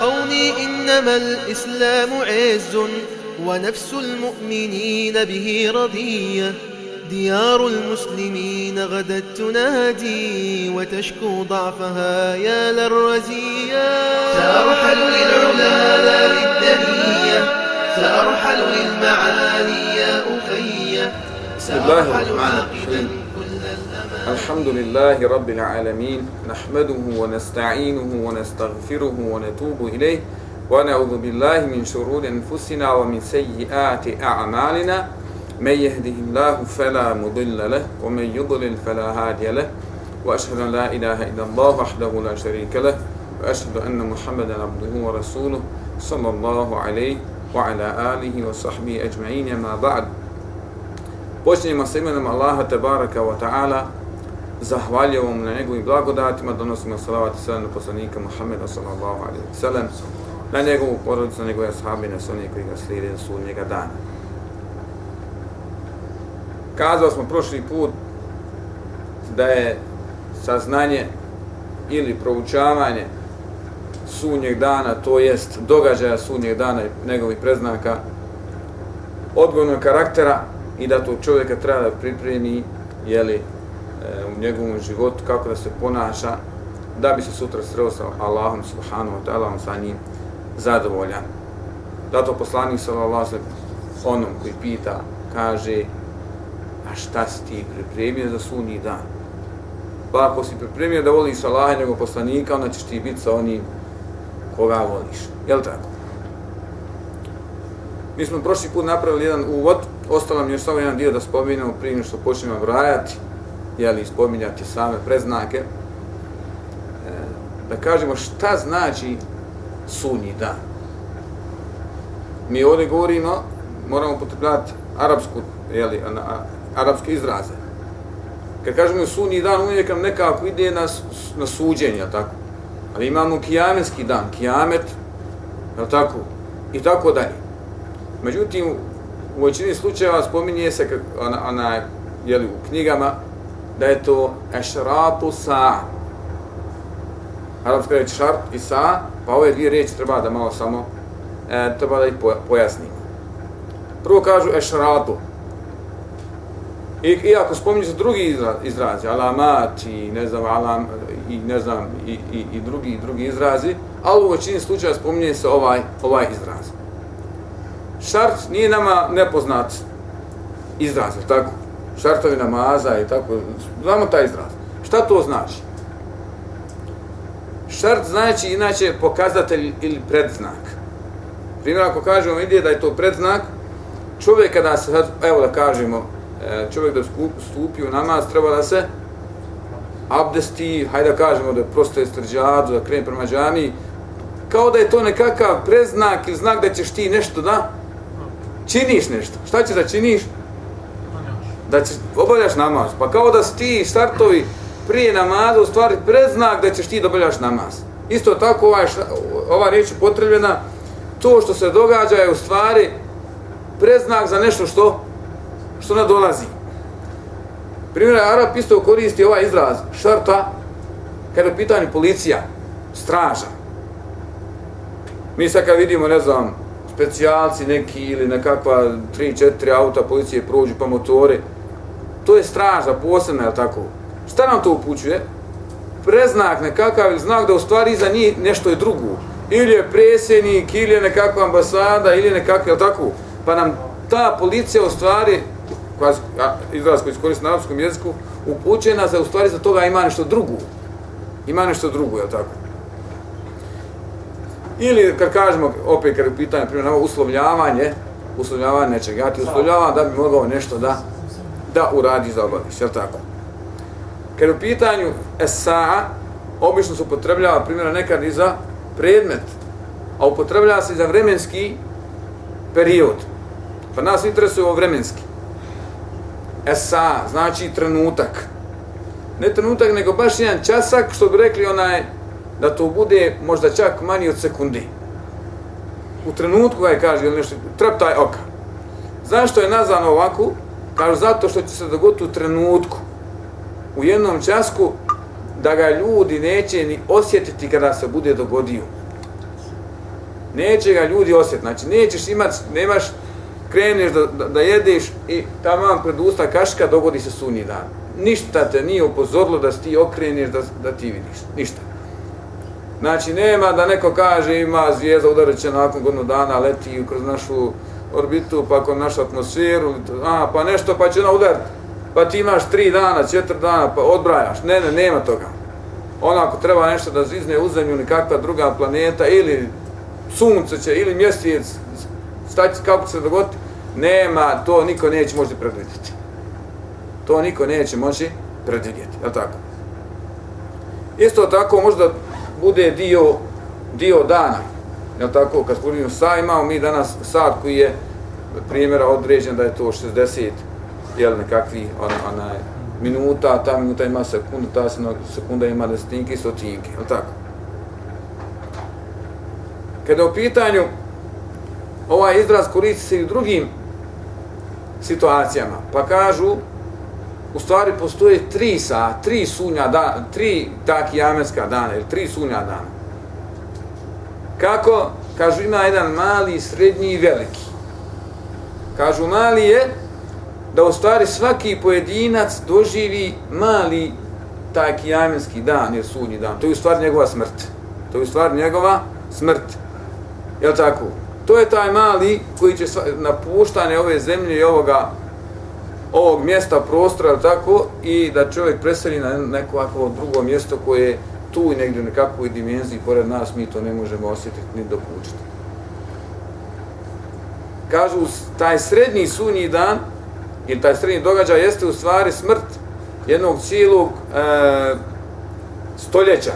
قومي إنما الإسلام عز ونفس المؤمنين به رضية ديار المسلمين غدت تنادي وتشكو ضعفها يا للرزية سأرحل للعلا لا للدنية سأرحل للمعالي يا أخي. سأرحل عاقبا. الحمد لله رب العالمين نحمده ونستعينه ونستغفره ونتوب إليه ونعوذ بالله من شرور أنفسنا ومن سيئات أعمالنا. من يهده الله فلا مضل له ومن يضلل فلا هادي له. وأشهد أن لا إله إلا الله وحده لا شريك له وأشهد أن محمدا عبده ورسوله صلى الله عليه وعلى آله وصحبه أجمعين. ما بعد Počinjemo sa imenom Allaha tabaraka wa ta'ala, zahvaljujemo mu na njegovim blagodatima, donosimo salavat i salam na poslanika Muhammeda sallallahu alaihi wa sallam, na njegovu porodicu, na njegove sahabi, na sve koji ga slijede na sudnjega dana. Kazao smo prošli put da je saznanje ili proučavanje sunnjeg dana, to jest događaja sunnjeg dana i njegovih preznaka, odgojnog karaktera i da to čovjeka treba da pripremi jeli, u njegovom životu kako da se ponaša da bi se sutra sreo sa Allahom subhanahu wa ta'ala sa njim zadovoljan. Zato poslanik sallallahu alejhi onom koji pita kaže a šta si ti pripremio za sunni dan? Pa ako si pripremio da voliš Allaha i njegov poslanika, onda ćeš ti biti sa onim koga voliš. Jel tako? Mi smo prošli put napravili jedan uvod, ostalo mi još samo jedan dio da spominjamo prije što počnemo brajati jeli spominjati same preznake, e, da kažemo šta znači sunji dan. Mi ovdje govorimo, moramo potrebljati arapsku, jeli, na, arapske izraze. Kad kažemo sunji dan, uvijek nam nekako ide na, na suđenje, tako? Ali imamo kijametski dan, kijamet, je tako? I tako dalje. Međutim, u većini slučajeva spominje se ona, ona jeli, u knjigama da je to ešratu sa. Arabska reč šart i sa, pa ove dvije riječi treba da malo samo e, treba da ih pojasnimo. Prvo kažu ešratu. I, i ako spominju se drugi izraz, izrazi, alamat i ne znam, alam, i ne znam, i, i, i drugi, drugi izrazi, ali u većini slučaja spominje se ovaj, ovaj izraz šart nije nama nepoznat izraz, tako? Šartovi namaza i tako, znamo taj izraz. Šta to znači? Šart znači inače pokazatelj ili predznak. Primjer, ako kažemo ide da je to predznak, čovjek kada se, evo da kažemo, e, čovjek da stupi u namaz, treba da se abdesti, hajde da kažemo da je prosto je strđadu, da krene prema džami, kao da je to nekakav predznak ili znak da ćeš ti nešto da činiš nešto. Šta ćeš da činiš? Da ćeš, obavljaš namaz. Pa kao da si ti startovi prije namaza u stvari predznak da ćeš ti da obavljaš namaz. Isto tako ova, ova riječ je potrebljena. To što se događa je u stvari predznak za nešto što što nadolazi. Primjer, Arab isto koristi ovaj izraz šarta kada je pitanje policija, straža. Mi sad kad vidimo, ne znam, specijalci neki ili nekakva 3-4 auta policije prođu pa motore. To je straža posebna, je tako? Šta nam to upućuje? Preznak nekakav ili znak da u stvari iza njih nešto je drugo. Ili je presjenik, ili je nekakva ambasada, ili je nekakva, je tako? Pa nam ta policija u stvari, koja, izraz koji iskoristi na arabskom jeziku, upućuje nas da u stvari za toga ima nešto drugo. Ima nešto drugo, je tako? Ili kad kažemo, opet kad je pitanje, primjer, uslovljavanje, uslovljavanje nečeg, ja ti uslovljavam da bi mogao nešto da da uradi da obaviš, jel tako? Kad u pitanju SA, obično se upotrebljava, primjera nekad i za predmet, a upotrebljava se i za vremenski period. Pa nas interesuje ovo vremenski. SA, znači trenutak. Ne trenutak, nego baš jedan časak, što bi rekli onaj, da to bude možda čak manji od sekunde. U trenutku ga je kaže, ili nešto, trep taj oka. Zašto je nazvano ovako? Kažu zato što će se dogoditi u trenutku, u jednom časku, da ga ljudi neće ni osjetiti kada se bude dogodio. Neće ga ljudi osjetiti. Znači, nećeš imati, nemaš, kreneš da, da, da jedeš i tamo pred usta kaška dogodi se sunji dan. Ništa te nije upozorilo da ti okreneš da, da ti vidiš. Ništa. Znači, nema da neko kaže ima zvijezda udarit će nakon godinu dana, leti kroz našu orbitu, pa kroz našu atmosferu, a, pa nešto pa će ona udariti. Pa ti imaš tri dana, četiri dana, pa odbrajaš. Ne, ne, nema toga. Ona ako treba nešto da zizne u zemlju, nekakva druga planeta, ili sunce će, ili mjesec, stati kako će se dogoditi, nema, to niko neće moći predvidjeti. To niko neće moći predvidjeti, je tako? Isto tako možda bude dio, dio dana, je tako? Kad spominju sa, imamo mi danas sad koji je primjera određen da je to 60, jel nekakvi on, onaj, minuta, ta minuta ima sekunda, ta sekunda ima desetinke i stotinke, je tako? Kada je u pitanju ovaj izraz koristi se i u drugim situacijama, pa kažu, u stvari postoje tri sa, tri sunja dana, tri tak jameska dana, ili tri sunja dana. Kako? Kažu, ima jedan mali, srednji i veliki. Kažu, mali je da u stvari svaki pojedinac doživi mali taj kijamenski dan, jer sudnji dan. To je u stvari njegova smrt. To je u stvari njegova smrt. Je tako? To je taj mali koji će napuštane ove zemlje i ovoga ovog mjesta, prostora, tako, i da čovjek preseli na neko ovako drugo mjesto koje je tu i negdje u nekakvoj dimenziji, pored nas, mi to ne možemo osjetiti ni dokučiti. Kažu, taj srednji sunji dan, ili taj srednji događaj, jeste u stvari smrt jednog cijelog e, stoljeća.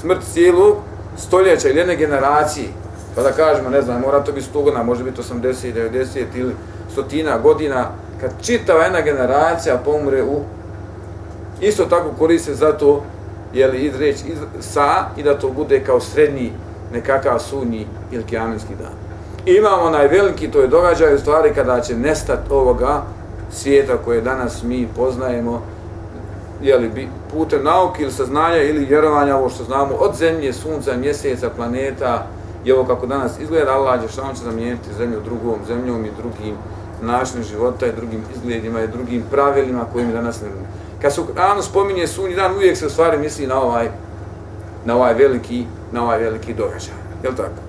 Smrt cijelog stoljeća ili jedne generacije. Pa da kažemo, ne znam, mora to biti 100 godina, može biti 80, 90 ili stotina godina, kad čitava jedna generacija pomre u isto tako koriste za to je li izreć iz, sa i da to bude kao srednji nekakav sunji ili kiamenski dan. Imamo onaj veliki, to je događaj u stvari kada će nestati ovoga svijeta koje danas mi poznajemo jeli, putem nauke ili saznanja ili vjerovanja ovo što znamo od zemlje, sunca, mjeseca, planeta i ovo kako danas izgleda Allah će što će zamijeniti zemlju drugom zemljom i drugim načinom života i drugim izgledima i drugim pravilima kojim danas ne Kad se Kur'anu spominje sunji dan, uvijek se u stvari misli na ovaj, na ovaj veliki, na ovaj veliki događaj. Je tako?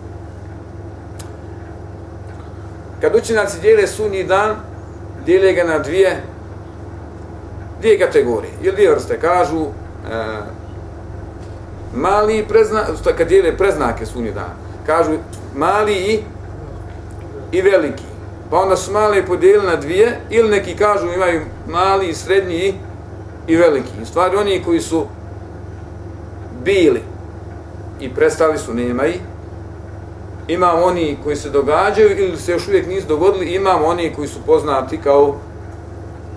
Kad učenjaci dijele sunji dan, dijele ga na dvije, dvije kategorije. Ili dvije vrste kažu, e, mali prezna, kad dijele preznake sunji dan, kažu mali i, i veliki pa onda su male podijeli na dvije, ili neki kažu imaju mali, srednji i veliki. U stvari oni koji su bili i prestali su, nema i. Imamo oni koji se događaju ili se još uvijek nisu dogodili, imamo oni koji su poznati kao,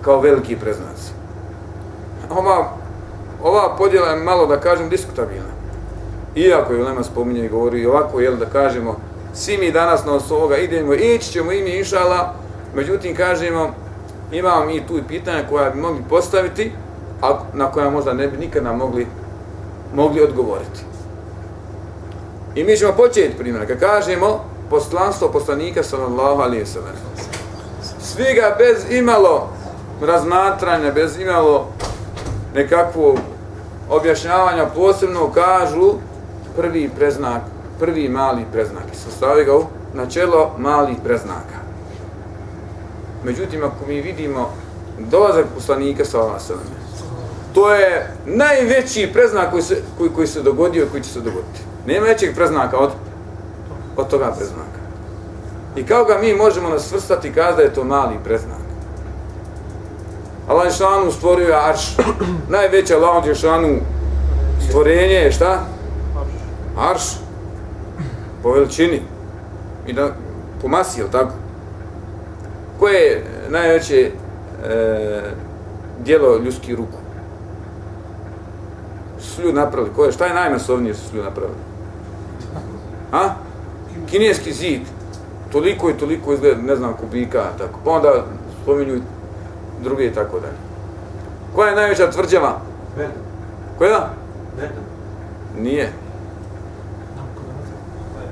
kao veliki preznaci. Ova, ova podjela je malo, da kažem, diskutabilna. Iako je Lema spominje i govori ovako, jel da kažemo, svi mi danas na ovoga idemo, ići ćemo mi inšala, međutim kažemo, imamo mi tu i pitanja koja bi mogli postaviti, a na koja možda ne bi nikada mogli, mogli odgovoriti. I mi ćemo početi primjer, kad kažemo poslanstvo poslanika sallallahu alaihi sallam. Svi ga bez imalo razmatranja, bez imalo nekakvog objašnjavanja posebno kažu prvi preznak prvi mali preznak. Sastavi ga u načelo malih preznaka. Međutim, ako mi vidimo dolazak poslanika sa ova to je najveći preznak koji se, koji, koji se dogodio i koji će se dogoditi. Nema većeg preznaka od, od toga preznaka. I kao ga mi možemo nas svrstati kada je to mali preznak? Allah Žešanu stvorio je Arš. Najveća Allah Žešanu stvorenje je šta? Arš po veličini i da po masi, ili tako? Koje je najveće e, dijelo ljudskih ruku? Su ljudi napravili? Koje? Šta je najmasovnije su ljudi napravili? A? Kineski zid. Toliko i toliko izgleda, ne znam, kubika, tako. Pa onda spominju druge i tako dalje. Koja je najveća tvrđava? Koja? Nije.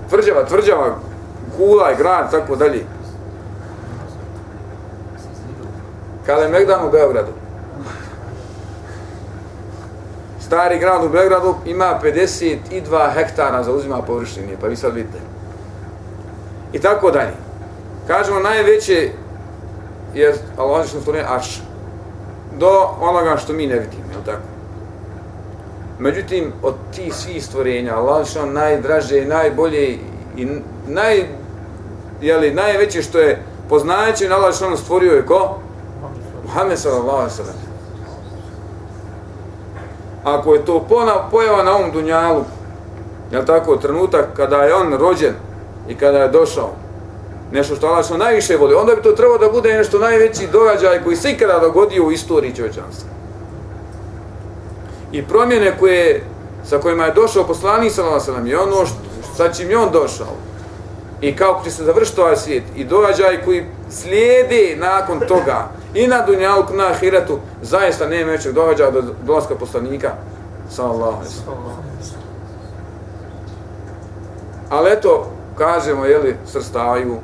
tvrđava, tvrđava, kula i grad, tako dalje. Kada je Megdan u Beogradu, stari grad u Beogradu ima 52 hektara za uzima površine, pa vi sad vidite. I tako dalje. Kažemo, najveće je Allahovično stvorenje Arš. Do onoga što mi ne vidimo, je tako? Međutim, od tih svih stvorenja, Allahovično najdraže, najbolje i naj, jeli, najveće što je poznajući na stvorio je ko? Muhammed sallallahu alaihi sallam. Ako je to pojava na ovom dunjalu, je tako, trenutak kada je on rođen i kada je došao, nešto što Allah što najviše voli, onda bi to trebalo da bude nešto najveći događaj koji se ikada dogodio u istoriji čovječanstva. I promjene koje, sa kojima je došao poslanik sallallahu alejhi ve je ono što, sa čim je on došao. I kako će se završiti ovaj svijet i događaj koji slijede nakon toga i na dunjalku, na ahiretu, zaista nema većeg događaja do dolaska poslanika sallallahu alaihi. Ali eto, kažemo, jeli, srstaju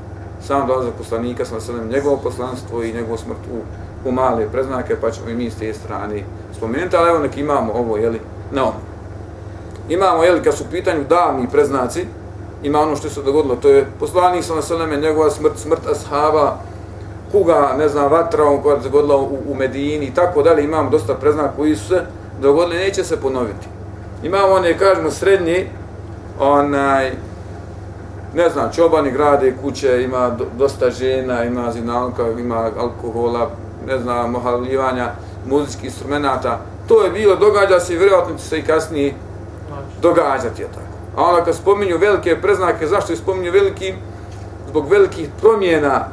sam dolazak poslanika, sam sam njegovo poslanstvo i njegovu smrt u, u male preznake, pa ćemo i mi s te strane spomenuti, ali evo nek imamo ovo, jeli, na ono. Imamo, jeli, kad su u pitanju davni preznaci, ima ono što se dogodilo, to je poslanik sam sam njegova smrt, smrt ashaba, kuga, ne znam, vatrom koja se dogodila u, u Medini i tako dalje, imamo dosta preznaka koji su se dogodili, neće se ponoviti. Imamo one, kažemo, srednji, onaj, ne znam, čobani grade kuće, ima dosta žena, ima zinalka, ima alkohola, ne znam, mohaljivanja, muzičkih instrumenta. To je bilo, događa se i vjerojatno će se i kasnije događati, je tako. A onda kad spominju velike preznake, zašto je spominju veliki? Zbog velikih promjena,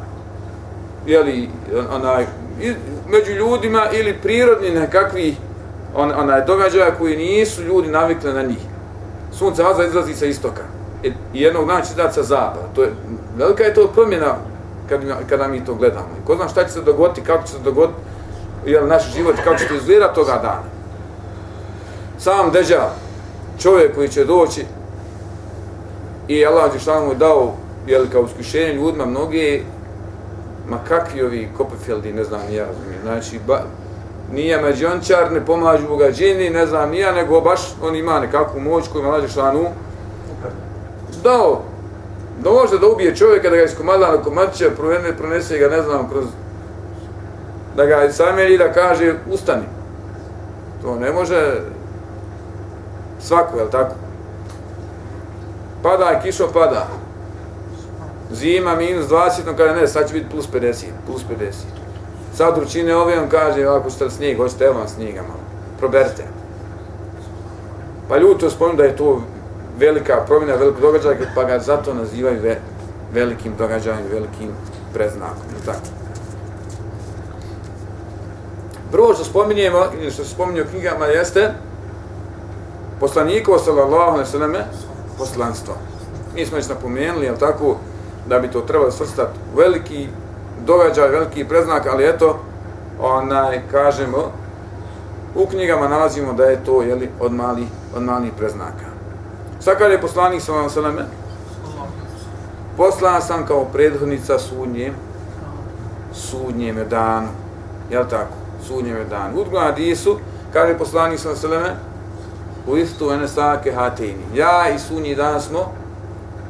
jeli, onaj, među ljudima ili prirodni nekakvi on, onaj, događaja koji nisu ljudi navikli na njih. Sunce vaza izlazi sa istoka e, i jednog dana će dati sa zapada. To je, velika je to promjena kad, kada mi to gledamo. I ko zna šta će se dogoditi, kako će se dogoditi, jel, naš život, kako će to izgledati toga dana. Sam deđa, čovjek koji će doći i Allah je šta mu dao, jel, kao uskušenje ljudima, mnoge, ma kakvi ovi Kopefeldi, ne znam, ja razumijem. Znači, ba, nije međončar, ne pomažu ga džini, ne znam, ja, nego baš on ima nekakvu moć koju Allah je dao da može da ubije čovjeka, da ga iskomada na komadića provene, pronese ga, ne znam, kroz da ga sameri da kaže ustani. To ne može svako, je tako? Pada, kišo pada. Zima minus 20, on kada ne, sad će biti plus 50, plus 50. Sad vrućine ove, on kaže, ako ste snijeg, hoćete evo vam snijega malo, proberite. Pa ljudi to spomenu da je to velika promjena, velik događaj, pa ga zato nazivaju ve, velikim događajem, velikim preznakom. Tako. Prvo što spominjemo, ili što se spominje u knjigama, jeste poslanikovo, sallallahu alaihi sallam, poslanstvo. Mi smo već napomenuli, jel tako, da bi to trebalo svrstati veliki događaj, veliki preznak, ali eto, onaj, kažemo, u knjigama nalazimo da je to, jeli, od malih od malih preznaka. Šta kada je poslanik sa vam? Eh? Poslan sam kao prethodnica sudnje, sudnjem je dan, jel tako? Sudnjem je dan. U drugom hadisu, kada je poslanik sa vam? Eh? U istu ene sake hatini. Ja i sudnji dan smo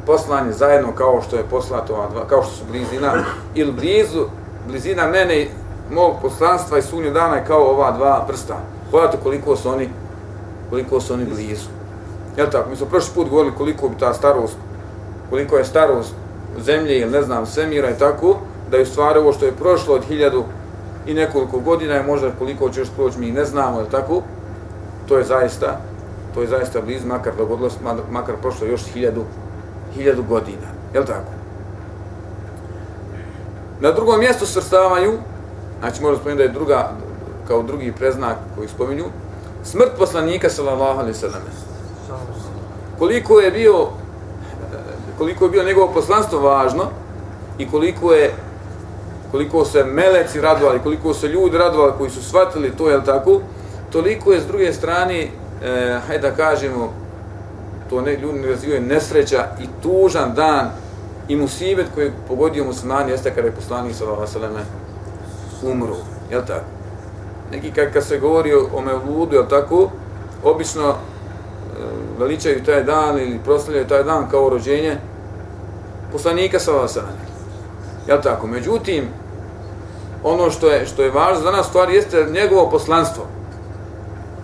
poslani zajedno kao što je poslato, dva, kao što su blizina, ili blizu, blizina mene mog poslanstva i sudnjeg dana je kao ova dva prsta. Pogledajte koliko su oni, koliko su oni blizu. Jel tako? Mi smo prošli put govorili koliko bi ta starost, koliko je starost zemlje ili ne znam, svemira i tako, da je u stvari ovo što je prošlo od hiljadu i nekoliko godina je možda koliko će još proći, mi ne znamo, jel tako? To je zaista, to je zaista blizu, makar dogodilo, makar prošlo još hiljadu, hiljadu godina, jel tako? Na drugom mjestu svrstavaju, znači možemo spomenuti da je druga, kao drugi preznak koji spominju, smrt poslanika sallallahu alaihi sallam koliko je bio koliko je bio njegovo poslanstvo važno i koliko je koliko se meleci radovali, koliko se ljudi radovali koji su shvatili to, je tako, toliko je s druge strane, eh, hajde da kažemo, to ne, ljudi ne razvijaju nesreća i tužan dan i musibet koji je pogodio muslimani jeste kada je poslanik sallallahu alejhi ve selleme umro, je l' tako? Neki kad, kad se govori o Mevludu, je l' tako, obično e, veličaju taj dan ili proslavljaju taj dan kao rođenje poslanika sallallahu alejhi ve tako? Međutim, ono što je, što je važno za nas stvar jeste njegovo poslanstvo.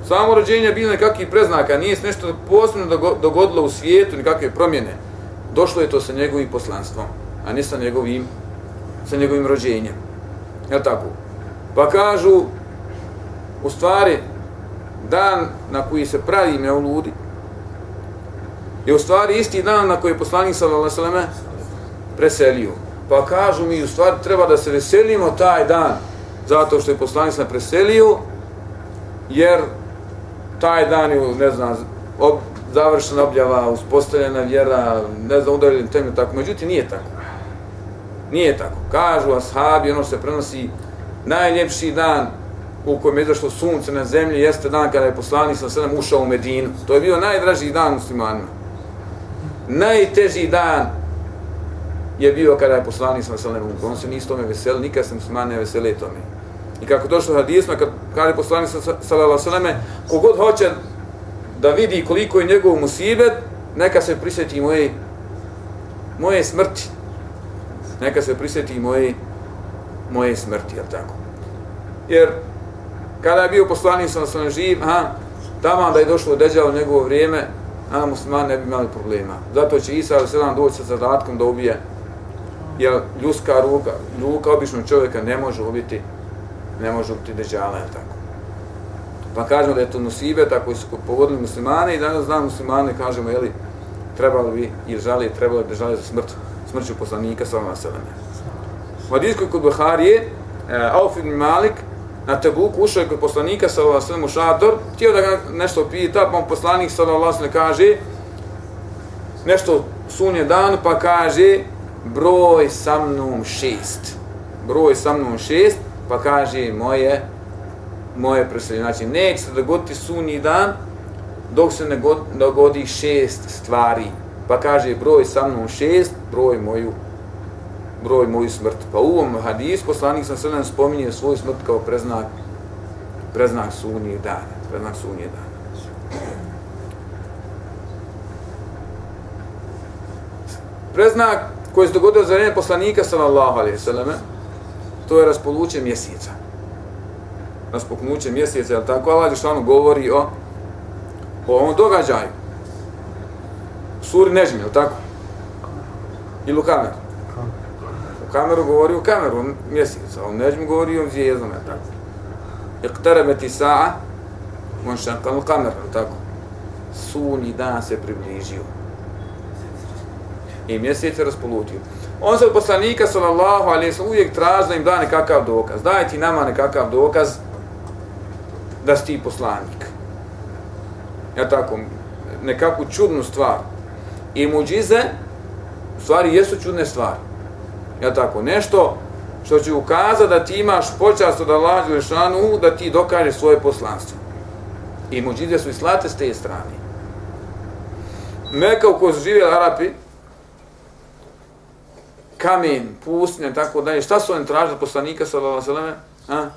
Samo rođenje bilo nekakvih preznaka, nije se nešto posebno dogodilo u svijetu, nekakve promjene. Došlo je to sa njegovim poslanstvom, a ne sa njegovim, sa njegovim rođenjem. Je tako? Pa kažu, u stvari, dan na koji se pravi me u ludi, je u stvari isti dan na koji je poslanik sallallahu preselio. Pa kažu mi, u stvari treba da se veselimo taj dan, zato što je poslanik sallallahu preselio, jer taj dan je, ne znam, ob, završena objava, uspostavljena vjera, ne znam, udaljen temelj, tako. Međutim, nije tako. Nije tako. Kažu ashabi, ono se prenosi, najljepši dan u kojem je izašlo sunce na zemlji jeste dan kada je poslanik sa sedam ušao u Medinu. To je bio najdraži dan muslimanima. Najteži dan je bio kada je poslanik sa sedam ušao. On se nisu tome veseli, nikad se muslimani ne veseli tome. I kako došlo u hadisma, kad kaže je poslanik sa sedam kogod hoće da vidi koliko je njegov musibet, neka se prisjeti moje, moje smrti. Neka se prisjeti moje, moje smrti, jel tako? Jer kada je bio poslanik sallallahu svojim živ, aha, tamo da je došlo deđalo njegovo vrijeme, a musliman ne bi imali problema. Zato će Isa ali doći sa zadatkom da ubije, jer ljuska ruka, ruka običnog čovjeka ne može ubiti, ne može ubiti deđala, tako? Pa kažemo da je to musibeta koji su pogodili muslimane i danas znam muslimane, kažemo, jeli, trebali bi i žali, trebali bi žali za smrt, smrću poslanika sa vama selene. U Hadijskoj kod Buharije, e, Auf ibn Malik, na Tebuku ušao je kod poslanika sa vama u šator, htio da ga nešto pita, pa poslanik sa vama kaže, nešto sunje dan, pa kaže, broj sa mnom šest. Broj sa mnom šest, pa kaže, moje moje preseljenje. Znači, neće se dogoditi sunji dan dok se ne dogodi šest stvari. Pa kaže broj sa mnom šest, broj moju broj moju smrt. Pa u ovom hadis poslanik sam sredem spominje svoj smrt kao preznak preznak sunji dana. Preznak sunji dana. Preznak koji se dogodio za vrijeme poslanika sallallahu alaihi selleme, to je raspoluće mjeseca Raspoknuće mjeseca, jel tako? Allah Đešanu govori o, o ovom događaju. Suri Nežmi, jel tako? Ili u kameru? U kameru govori u kameru mjeseca, o Nežmi govori o zvijezdom, jel tako? Iqtarabati sa'a, on šakal kamer, jel tako? Sunji dan se približio. I mjesec je raspolutio. On se od poslanika, sallallahu alaihi sallam, uvijek traži da im da nekakav dokaz. Daj ti nama nekakav dokaz da si ti poslanik. Ja tako, nekakvu čudnu stvar. I muđize, u stvari, jesu čudne stvari. Ja tako, nešto što će ukazati da ti imaš počast od Allaha Đelešanu, da ti dokaže svoje poslanstvo. I muđize su i slate s te strane. Meka u kojoj su živjeli Arapi, kamen, pustinja, tako dalje, šta su oni tražili poslanika, sallallahu alaihi sallam,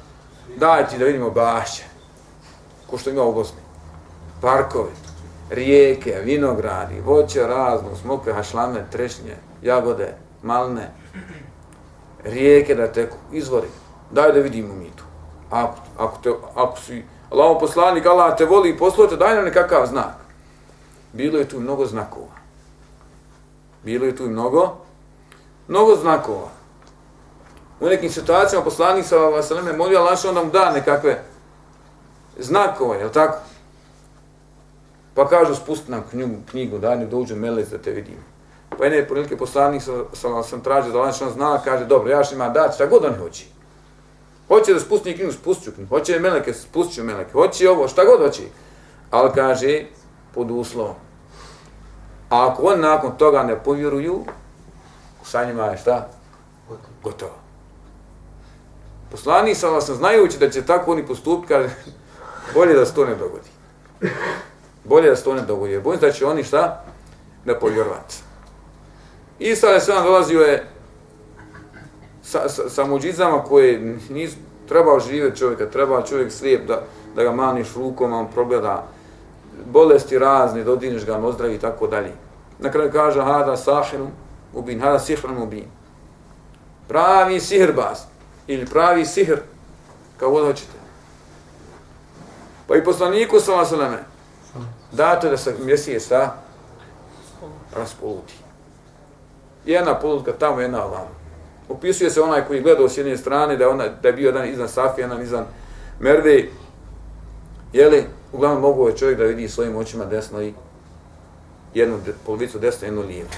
daj ti da vidimo bašće ko što ima u Bosni. Parkovi, rijeke, vinogradi, voće razno, smokve, hašlame, trešnje, jagode, malne, rijeke da teku, izvori. Daj da vidimo mi tu. Ako, ako, te, ako si Allaho poslanik, Allah te voli i poslujete, daj nam nekakav znak. Bilo je tu mnogo znakova. Bilo je tu mnogo, mnogo znakova. U nekim situacijama poslanik sa vas molio Allah što nam da nekakve znakove, je tako? Pa kažu, spusti nam knjigu, knjigu daj ne dođe melec da te vidim. Pa jedne prilike poslanik sa, sa, sam tražio da Allah što zna, kaže, dobro, ja što ima dati, šta god on hoće. Hoće da spusti knjigu, spustit ću knjigu. Hoće meleke, spustit ću meleke. Hoće ovo, šta god hoće. Ali kaže, pod uslovom. A ako on nakon toga ne povjeruju, sa njima je šta? Gotovo. Poslani sa vas znajući da će tako oni postupiti, kaže, bolje da se to ne dogodi. Bolje da se to ne dogodi. Bojim da će oni šta? Da povjerovati. Isa je sam dolazio je sa, sa, sa muđizama koje nisu trebao živjeti čovjeka, treba čovjek slijep da, da ga maniš rukom, on progleda bolesti razne, dodiniš ga, ozdravi i tako dalje. Na kraju kaže, hada sahinu ubin, hada sihr mubin. Pravi sihrbaz ili pravi sihr, kao god hoćete. Pa i poslaniku sa vaseleme, dato da se mjesija raspoluti. Jedna polutka tamo, jedna ovamo. Opisuje se onaj koji gledao s jedne strane, da je, ona, da je bio jedan iznad Safija, jedan iznad Merve. Jeli, uglavnom mogu je čovjek da vidi svojim očima desno i jednu polovicu desno, jednu lijevu.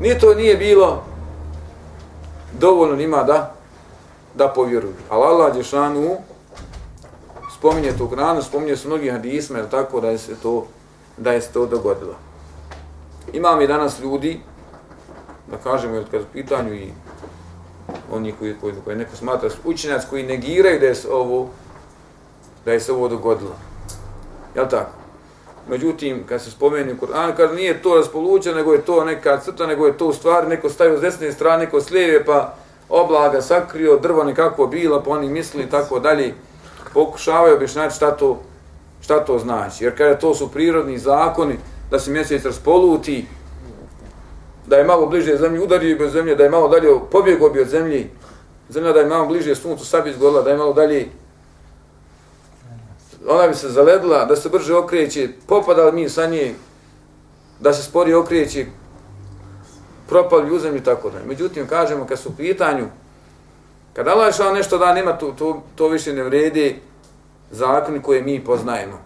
Nije to nije bilo dovoljno njima da da povjeruju. Ali Allah Đešanu spominje tu u Kur'anu, spominje su mnogi hadisme, tako da je se to da je se to dogodilo. Imam i danas ljudi, da kažemo, jer kad u pitanju i oni koji, koji, koji neko smatra učenjac koji negiraju da je se ovo da je se ovo dogodilo. Jel tako? Međutim, kad se spomeni Kur'an, kaže nije to raspolučeno, nego je to neka crta, nego je to u stvari neko stavio s desne strane, neko s lijeve, pa oblaga sakrio, drvo nekako bila, pa oni misli i tako dalje, pokušavaju objašnjati šta to, šta to znači. Jer kada to su prirodni zakoni, da se mjesec raspoluti, da je malo bliže zemlji, udario bi od zemlje, da je malo dalje pobjegao bi od zemlji, zemlja da je malo bliže suncu, sad bi izgodila, da je malo dalje, ona bi se zaledila, da se brže okreće, popadali mi sa nje, da se spori okreće, propali u zemlji, tako da. Međutim, kažemo, kad su u pitanju, kad Allah šao nešto da nema, to, to, to više ne vredi zakon koje mi poznajemo.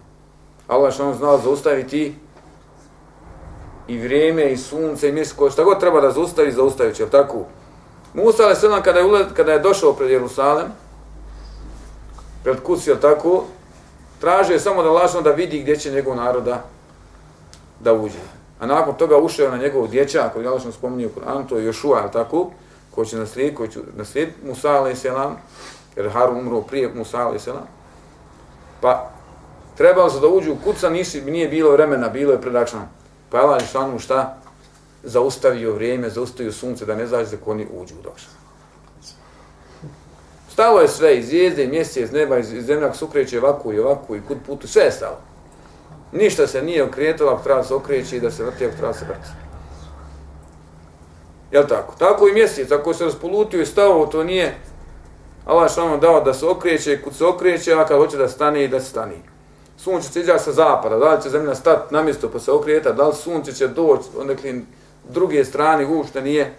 Allah šao znao zaustaviti i vrijeme, i sunce, i mjesec, šta god treba da zaustavi, zaustavit će, tako? Musa, ali sedam, kada je, ulaz, kada je došao pred Jerusalem, pred Kus, tako? Tražio je samo da lažno da vidi gdje će njegov naroda da uđe. A nakon toga ušao na njegov dječak, koji je lažno spominio Kur'an, to je Jošua, je tako? Ko će naslijediti, koji će naslijediti Musa, a.s. jer Harun umro prije Musa, a.s. Pa, trebalo se da uđu u kuca, nisi, nije bilo vremena, bilo je predakšano. Pa je šanu šta? Zaustavio vrijeme, zaustavio sunce da ne zađe da oni uđu u došla. Stalo je sve, i zvijezde, i mjesec, neba, i zemlja se ukreće ovako i ovako i kud putu, sve je stalo. Ništa se nije okretalo, ako treba se okreći i da se vrti, ako treba se vrti. Jel tako? Tako i mjesec, ako se raspolutio i stalo, to nije Allah što dao da se okreće, kud se okreće, a kad hoće da stane i da se stane sunce će izaći sa zapada, da li će zemlja stati na mjesto pa se okrijeta, da li sunce će doći od neke druge strane, uopšte nije,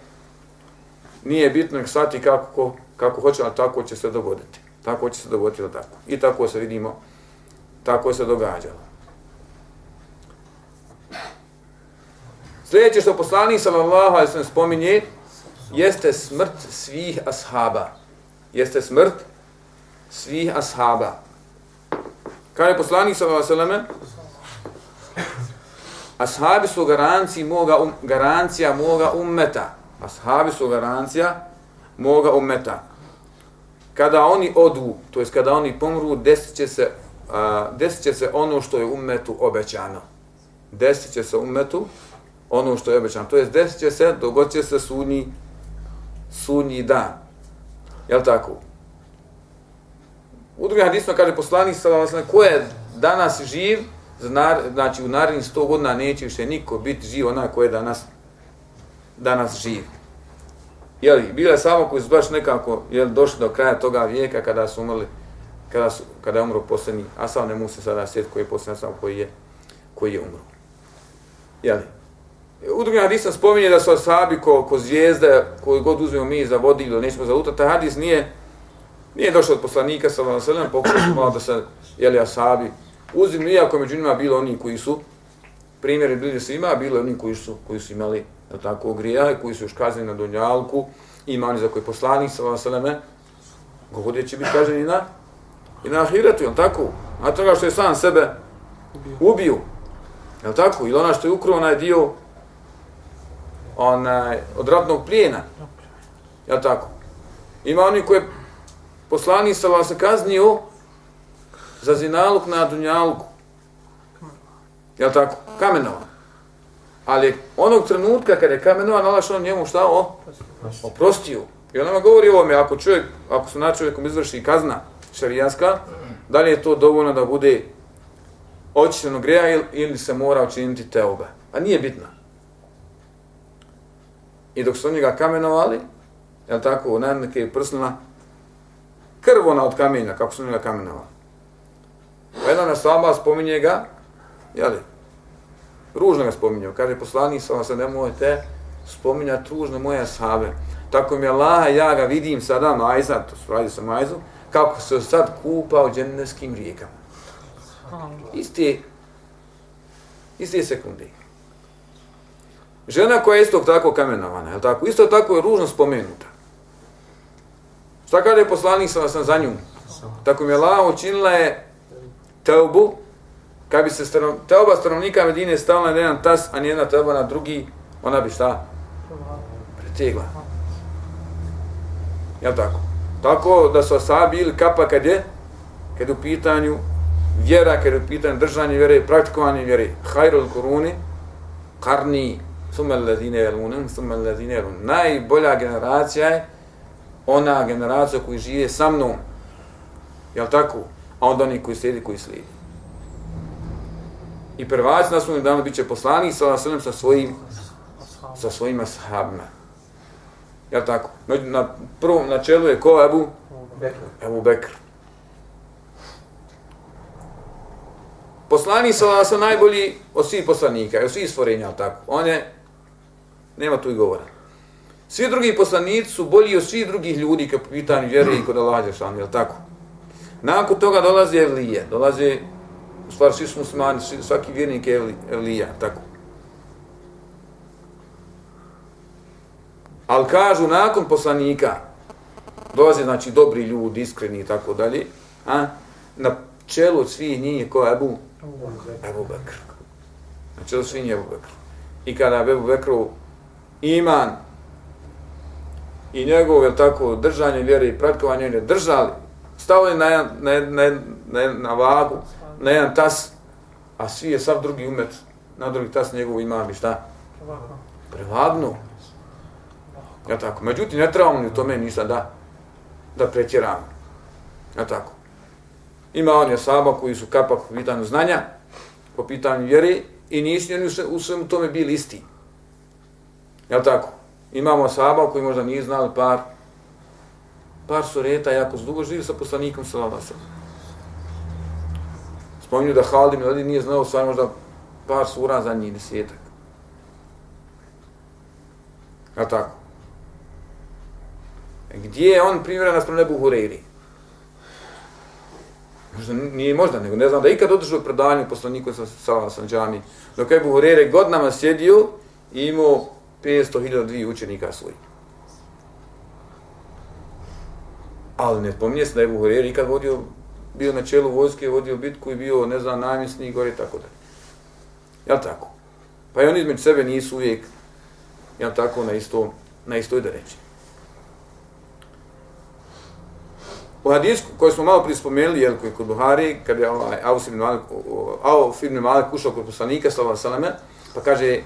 nije bitno nek shvati kako, ko kako hoće, ali tako će se dogoditi. Tako će se dogoditi da tako. I tako se vidimo, tako se događalo. Sljedeće što poslanik sallallahu alejhi ve sellem spominje jeste smrt svih ashaba. Jeste smrt svih ashaba. Kaže poslanik sallallahu alejhi ve selleme Ashabi su garancija moga um, garancija moga ummeta. Ashabi su garancija moga ummeta. Kada oni odu, to jest kada oni pomru, desit će se, a, desit će se ono što je ummetu obećano. Desit će se ummetu ono što je obećano. To jest desit će se, dogod će se sunji, sunji dan. Jel tako? U drugim hadisma kaže poslanik sallallahu alejhi ko je danas živ, znači u narednih 100 godina neće više niko biti živ onaj ko je danas danas živ. Jeli, bilo je samo koji su baš nekako jeli, došli do kraja toga vijeka kada su umrli, kada, su, kada je umro posljednji, a ne mu se sada sjeti koji je posljednji, sam koji je, koji je umro. Jeli. U drugim hadisom spominje da su asabi ko, ko zvijezde, koji god uzmemo mi za vodilo, nećemo za uta, taj hadis nije, Nije došao od poslanika sa vam sredem, pokušao malo da se jeli asabi uzim, iako među njima bilo oni koji su primjeri bili svima, bilo oni koji su, koji su imali da tako grijehe, koji su još kazneni na donjalku, ima oni za koji poslanik sa vam sredem, govori će biti kaženi na i na ahiretu, jel tako? A toga što je sam sebe ubio, jel tako? Ili ona što je ukro onaj dio onaj, od ratnog plijena, jel tako? Ima oni koji poslanik sa vas kaznio za zinaluk na dunjalku. Jel tako? Kamenova. Ali onog trenutka kada je kamenovan, Allah što ono njemu šta o? Oprostio. I on nama govori ovome, ako čovjek, ako se na čovjekom izvrši kazna šarijanska, da li je to dovoljno da bude očišćeno greja ili se mora učiniti teobe. A nije bitno. I dok su njega kamenovali, je tako, na neke prsnila, krv ona od kamenja, kako su njega kamenovali. Pa jedan slaba spominje ga, jeli, ružno ga spominje, kaže poslanik sa se nemojte spominjati ružno moje sahabe. Tako mi Allah, ja ga vidim sada, majza, to se radi sa majzu, kako se sad kupa u dženneskim rijekama. Isti, isti sekunde. Žena koja je isto tako kamenovana, je tako? Isto tako je ružno spomenuta. Šta kada je poslanik sa sam za nju? Tako mi je Allah učinila je teubu, kad bi se stranov, teuba stanovnika Medine stala na jedan tas, a nijedna teuba na drugi, ona bi šta? Pretegla. Jel tako? Tako da su asabi ili kapa kad je, kad je u pitanju vjera, kad je u pitanju držanje vjere, praktikovanje vjere, hajrul kuruni, karni, sumel ladine jelunem, sumel ladine jelunem. Najbolja generacija je ona generacija koji žive sa mnom. Jel tako? A onda oni koji slijedi, koji slijedi. I prvaci na svom danu bit će poslanik sa, sa svojim sa svojima sahabima. Jel tako? Na prvom načelu je ko Ebu? Bekr. Ebu Bekr. Poslani sa sa najbolji od svih poslanika, od svih stvorenja, tako. On je, nema tu i govora. Svi drugi poslanici su bolji od svih drugih ljudi kad po pitanju vjere i kod Allah Đešanu, jel tako? Nakon toga dolaze Evlije, dolaze, u stvari svi su muslimani, svaki vjernik je Evlija, tako. Ali kažu, nakon poslanika, dolaze, znači, dobri ljudi, iskreni i tako dalje, a, na čelu od svih njih je ko Ebu? Ebu Bekr. Na čelu svih njih Ebu Bekr. I kada Ebu Bekru iman i njegov, je tako, držanje vjere i pratkovanje vjere držali, stavili na, na, na, na, na vagu, na jedan tas, a svi je sav drugi umet, na drugi tas njegov imam i šta? Prevagnu. Ja tako. Međutim, ne trebamo ni u tome ništa da, da pretjeramo. Ja tako. Ima on je saba koji su kapak po pitanju znanja, po pitanju vjere i nisu oni u svemu tome bili isti. Ja tako. Imamo saba koji možda nije znali par par sureta, jako dugo živi sa poslanikom Salavasa. Spominju da Halid ibn Velid nije znao sve možda par sura za njih desetak. A tako e, gdje je on primjera na sprem Nebu Hureyri? Možda nije možda, nego ne znam da ikad održao predavanje poslaniku sa, sa, džami. Dok je Ebu Hureyre godinama sjedio i imao 500.000 dvije učenika svojih. Ali ne spominje se da je Ebu Hureyre ikad vodio, bio na čelu vojske, vodio bitku i bio, ne znam, namjesni i gore tako dalje. Jel tako? Pa i oni između sebe nisu uvijek, jel tako, na, isto, na istoj da reći. U hadijsku koju smo malo prije spomenuli, jel, koji kod Buhari, kad je ovaj, Aus ibn Malik, Auf ibn Malik ušao kod poslanika, sallallahu sallam, pa kaže,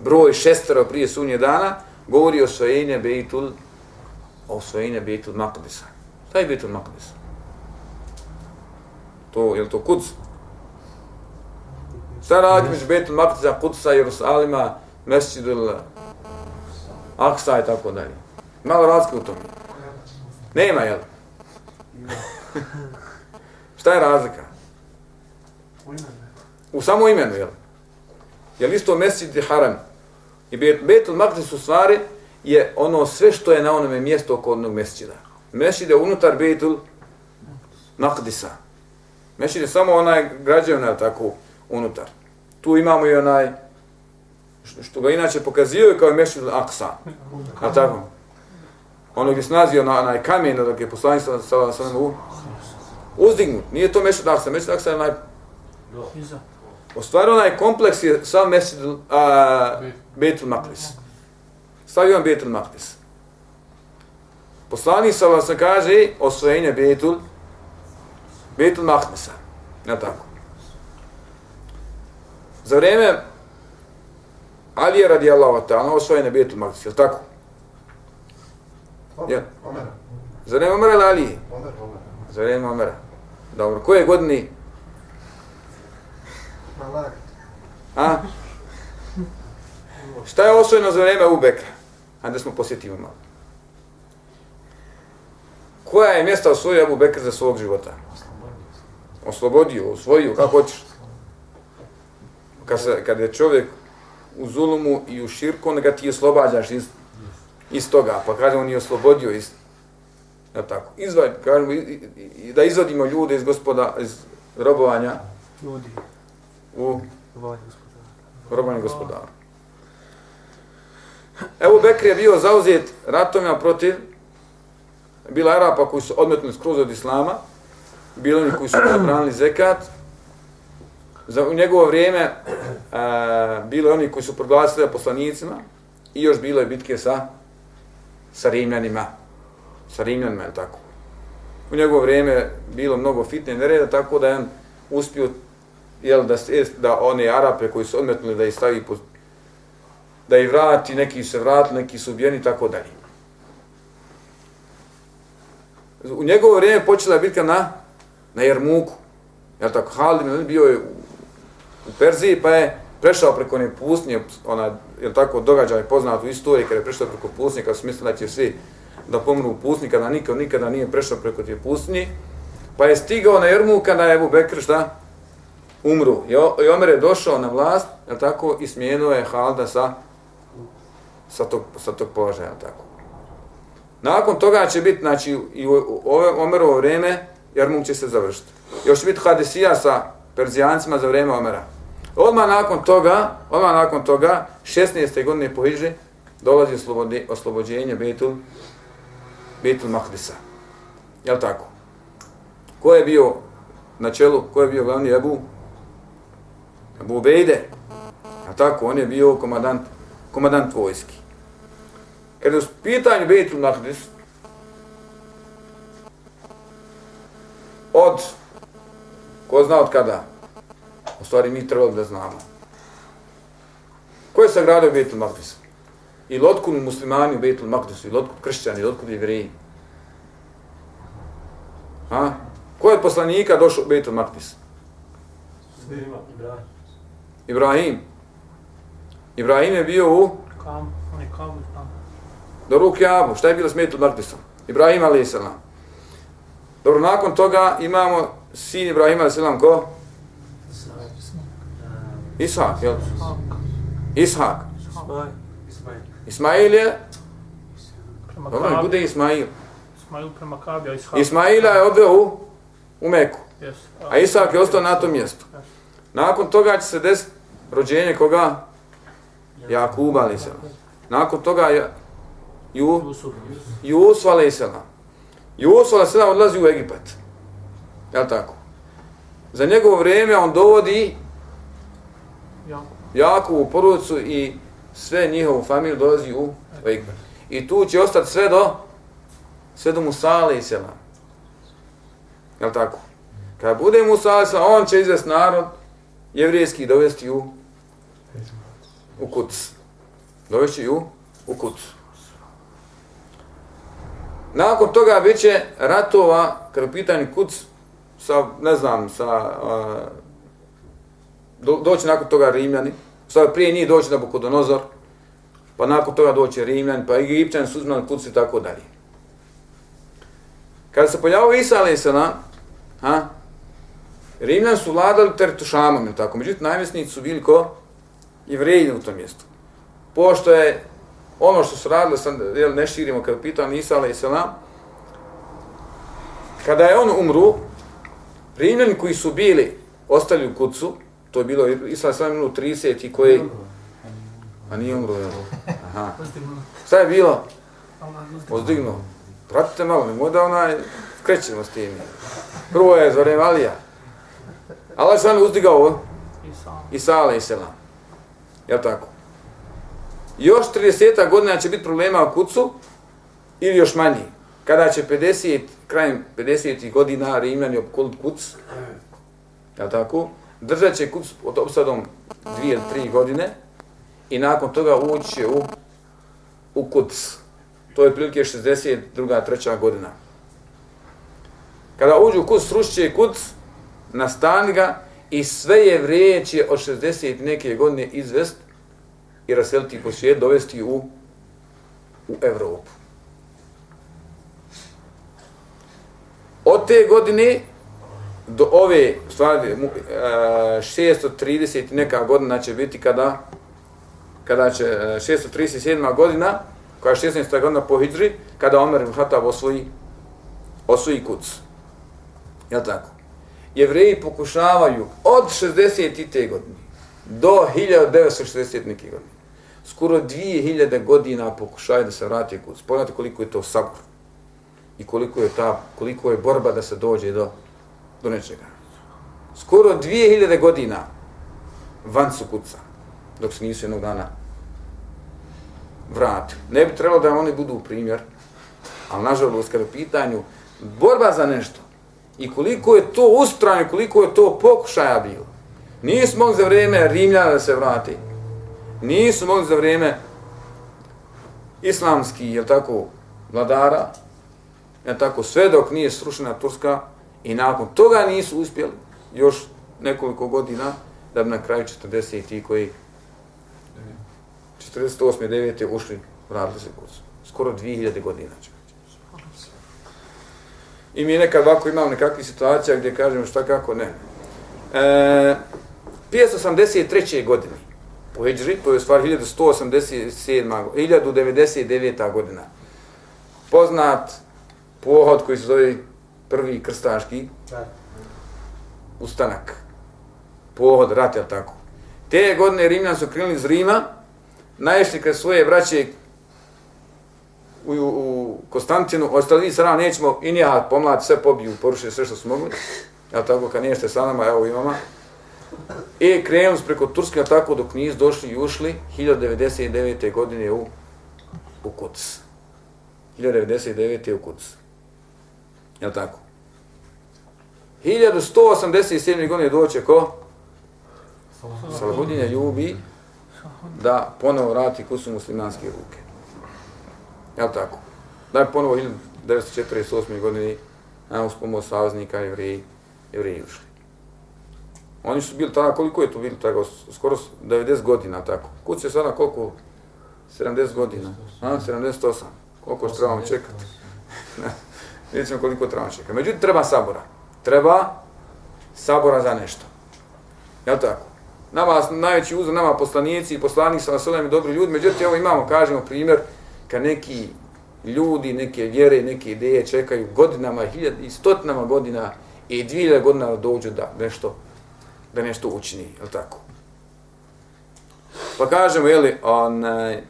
broj šestero prije sunje dana, govori o svojenje Bejtul, o svojenje Bejtul Maqdisa. Šta je Bejtul Maqdisa? To, je to Kuds? Šta radi među Bejtul Maqdisa, Kudsa, Jerusalima, Mesjidul, Aksa i tako dalje. Malo razlike u tome. Nema, jel? Šta je razlika? U samo imenu, jel? Je li isto mesjid i haram? I Betul Maqdis u stvari je ono sve što je na onome mjestu oko onog mesjida. Mesjid je unutar Betul Maqdisa. Znači, mesjid je samo onaj građevna tako unutar. Tu imamo i onaj što ga inače pokazio kao mesjid Aksa. A tako? ono gdje se nazio na onaj kamen dok je poslanik sa sa sa u uzdignut. Nije to mešid Aksa, mešid Aksa je onaj U stvari onaj kompleks je sam mešid Betul Maqdis. Stavio on Betul Maqdis. Poslanik sa kaže osvojenje Betul Betul Maqdisa. Ja, tako. Za vrijeme Ali je radi Allah ta'ala osvojen je Betul Maktis, je tako? Omer. Za vreme Omera ili Ali? Omer, Omer. Za vreme Omera. Dobro, koje godine? Malak. A? Šta je osvojeno za vreme Abu Bekra? Hajde smo posjetimo malo. Koja je mjesta osvojio Abu Bekr za svog života? Oslobodio, osvojio, kako hoćeš? Kad, se, kad je čovjek u zulumu i u širku, onda ga ti oslobađaš iz, iz toga. Pa kaže on je oslobodio iz, ja tako, izvaj, kažemo, i, i, da izvodimo ljude iz gospoda, iz robovanja Ljudi, u robovanje gospodara. Evo Bekr je bio zauzet ratovima protiv bila Arapa koji su odmetnuli skroz od Islama, bilo oni koji su zabranili zekat, za u njegovo vrijeme e, a, bilo oni koji su proglasili poslanicima i još bilo je bitke sa sa Rimljanima. Sa Rimljanima, je tako? U njegovo vrijeme bilo mnogo fitne nereda, tako da je on uspio jel, da, da one Arape koji su odmetnuli da ih stavi pod, da ih vrati, neki su se vratili, neki su ubijeni, tako dalje. U njegovo vrijeme počela je bitka na, na Jermuku. Jel tako, Halid bio je u, u Perziji, pa je prešao preko one pustinje, ona, jel tako, događaj poznat u istoriji, kada je prešao preko pustinje, kada su mislili da će svi da pomru u pustinji, kada nikad, nikada nije prešao preko te pustinje, pa je stigao na Jermuku, kada je Ebu Bekr, šta? Umru. I, I Omer je došao na vlast, jel tako, i smijenuo je Halda sa, sa tog, sa tog položaja, jel tako. Nakon toga će biti, znači, i u ove Omerovo vrijeme, Jermuk će se završiti. Još će biti Hadesija sa Perzijancima za vrijeme Omera. Odmah nakon toga, odmah nakon toga, 16. godine po Hidži, dolazi oslobodi, oslobođenje Betul, Betul Mahdisa. Jel tako? Ko je bio na čelu, ko je bio glavni Ebu? Ebu Bejde. Jel tako? On je bio komadant, komadant vojski. Kada je u pitanju Betul Mahdis, od, ko zna od kada, u stvari mi trebali da znamo. Ko je sagradio Betul Mahdis? I lotku muslimani u Betul Mahdisu, i lotku kršćani, i lotku jevreji. Ha? Ko je od poslanika došao u Betul? Svima, Ibrahim. Ibrahim. Ibrahim je bio u Kam, on je kam tam. do ruke Abu. Šta je bilo s Betul Mahdisom? Ibrahim a.s. Dobro, nakon toga imamo sin Ibrahima a.s. ko? Ishak, jel? Ishak. Ismail. Je, dobro, bude Ismail. Ismail prema Kabi, a Ishak. Ismaila je odveo u, u Meku, a Isak je ostao na tom mjestu. Nakon toga će se desiti rođenje koga? Jakuba a.s. Nakon toga je Ju, Jusuf. Jusuf a.s. Jusuf a.s. odlazi u Egipat. Jel tako? Za njegovo vrijeme on dovodi Ja. Jakovu porodicu i sve njihovu familiju dolazi u Egipat. I tu će ostati sve do sve do Musa a.s. Jel tako? Kad bude Musa a.s. on će izvesti narod jevrijski dovesti u u Kuc. Dovesti u u Kuc. Nakon toga bit će ratova, kada je Kuc, sa, ne znam, sa, uh, do, doći nakon toga Rimljani, sada prije njih doći na Bukodonozor, pa nakon toga doći Rimljani, pa Egipćani su uzmali Kuc i tako dalje. Kada se pojavio Isa a.s. Ha? Rimljani su vladali teritušamom, tako? Međutim, najmjesnici su bili ko? Jevreji u tom mjestu. Pošto je ono što su radili, sam, jel, ne širimo kada pitao Isa a.s. Kada je on umru, Rimljani koji su bili, ostali u kucu, to je bilo Isa a.s. minut 30 i koji... A nije umro, jel? Aha. Šta je bilo? Ozdignuo. Pratite malo, nemoj da onaj krećemo s tim. Prvo je za vreme Alija. Allah sam uzdigao. Isa. Isa alaih selam. Jel tako? Još 30 godina će biti problema u kucu ili još manji. Kada će 50, krajem 50 godina Rimljani opkolit kuc, jel tako? Držat će kuc pod opsadom dvije ili tri godine i nakon toga ući u, u kuc. To je prilike 62. 3. godina. Kada uđu u kuc, srušće kuc, nastani ga i sve je vrijeće od 60 neke godine izvest i raseliti po svijet, dovesti u, u Evropu. Od te godine do ove, stvari, e, 630 neka godina će biti kada, kada će e, 637. godina, koja je 16. godina po Hidri, kada Omer ibn Khattab osvoji, osvoji kuc. Je tako? Jevreji pokušavaju od 60. te godine do 1960. neke godine. Skoro 2000 godina pokušaju da se vrati kuc. Pogledajte koliko je to sabor i koliko je ta koliko je borba da se dođe do do nečega. Skoro 2000 godina van su kuca, dok se nisu jednog dana vratili. Ne bi trebalo da oni budu primjer, ali nažalost kada pitanju borba za nešto i koliko je to ustrajno, koliko je to pokušaja bilo. Nismo za vrijeme Rimljana da se vrati. Nisu mogli za vrijeme islamski, je tako, vladara, je tako, sve dok nije srušena Turska, I nakon toga nisu uspjeli još nekoliko godina da bi na kraju 40 ti koji 48. 9. ušli vratili se kod Skoro 2000 godina će. I mi nekad ovako imamo nekakve situacije gdje kažemo šta kako ne. E, 583. godine po Hidžri, to je stvar 1187. 1099. godina. Poznat pohod koji se zove prvi krstaški ustanak, pohod, rat, jel tako. Te godine Rimljani su krenuli iz Rima, naješli kred svoje braće u, u, u Konstantinu, ostali sa nama nećemo i nijahat pomlad sve pobiju, porušili sve što su mogli, Ja tako, kad nijeste sa nama, evo imama. I krenuli smo preko Turske, tako, dok nisu došli i ušli 1099. godine u, u Kuc. 1099. u Kuc. Jel tako? 1187. godine doće ko? Salahudinja ljubi da ponovo vrati kusu muslimanske ruke. Jel tako? Da je ponovo 1948. godine na uz pomoć saveznika jevreji, jevreji ušli. Oni su bili tada, koliko je to bili tako, skoro 90 godina, tako. Kuc je sada koliko? 70 godina. A, 78. Koliko što trebamo čekati? Vidjet ćemo koliko trebamo čekati. Međutim, treba sabora treba sabora za nešto. Jel tako? Nama najveći uzor, nama poslanici i poslanik sa nasilem i dobri ljudi, međutim, evo imamo, kažemo primjer, kad neki ljudi, neke vjere, neke ideje čekaju godinama, hiljad i stotinama godina i dvije godina dođu da nešto, da nešto učini, je tako? Pa kažemo, jeli, onaj,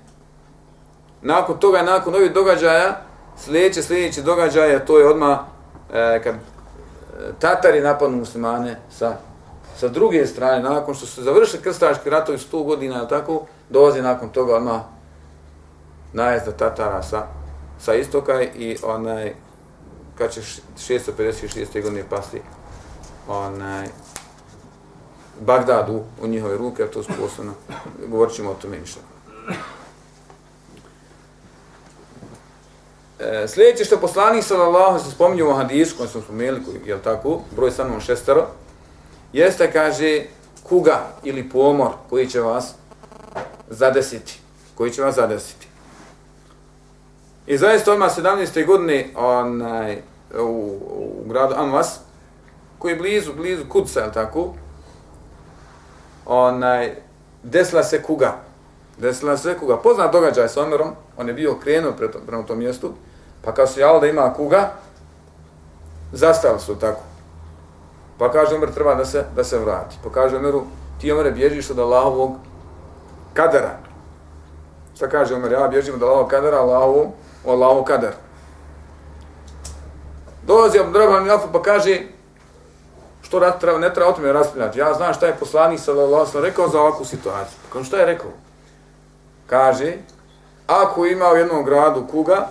nakon toga, nakon ovih događaja, sljedeće, sljedeće događaja, to je odmah, e, kad e, Tatari napadnu muslimane sa, sa druge strane, nakon što su završili krstaški ratovi 100 godina, tako, dolazi nakon toga odmah najezda Tatara sa, sa istoka i onaj, kad će 656. godine pasti onaj, Bagdadu u njihove ruke, a to su posebno, govorit ćemo o tome ništa. E, sljedeće što poslanik sallallahu se spominje u hadisu koji smo spomenuli, je tako, broj sa šestero, jeste, kaže, kuga ili pomor koji će vas zadesiti. Koji će vas zadesiti. I zaista odmah 17. godine onaj, u, u gradu Amvas, koji je blizu, blizu Kudsa, je tako, onaj, desila se kuga. Desila se kuga. Poznat događaj s Omerom, on je bio krenuo prema tom mjestu, Pa kad su javili da ima kuga, zastali su tako. Pa kaže Omer, treba da se, da se vrati. Pa kaže Omeru, ti Omer bježiš od Allahovog kadara. Šta kaže Omer, ja bježim od Allahovog kadara, Allahovog, od Allahovog kadara. Dolazi Abdurrahman Jafu pa kaže, što rat treba, ne treba o tome raspravljati. Ja znam šta je poslanik sallallahu alejhi rekao za ovakvu situaciju. Pa kaže šta je rekao? Kaže, ako ima u jednom gradu kuga,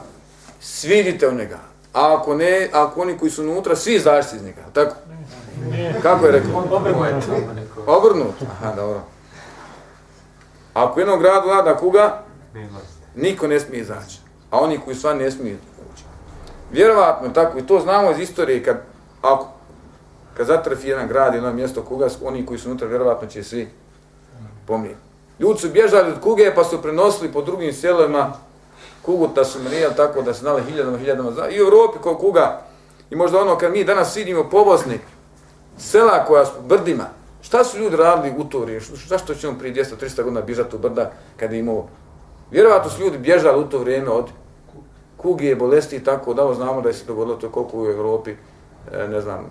svidite u njega. A ako ne, ako oni koji su unutra, svi izađite iz njega. Tako? Kako je rekao? Obrnut. Obrnut? Aha, dobro. Ako u jednom gradu vlada kuga, niko ne smije izaći. A oni koji sva ne smiju ući. Vjerovatno tako, i to znamo iz istorije, kad, ako, kad zatrfi jedan grad, jedno mjesto kuga, oni koji su unutra, vjerovatno će svi pomrijeti. Ljudi su bježali od kuge, pa su prenosili po drugim selima kugu ta su mrijeli tako da se nale hiljadama, hiljadama. I u Europi kao kuga, i možda ono kad mi danas vidimo povozni, sela koja su brdima, šta su ljudi radili u to vrijeme? Zašto će on prije 200-300 godina bježati u brda kada je imao... Vjerovatno su ljudi bježali u to vrijeme od kuge, bolesti i tako, da znamo da je se dogodilo to koliko u Europi, e, ne znam,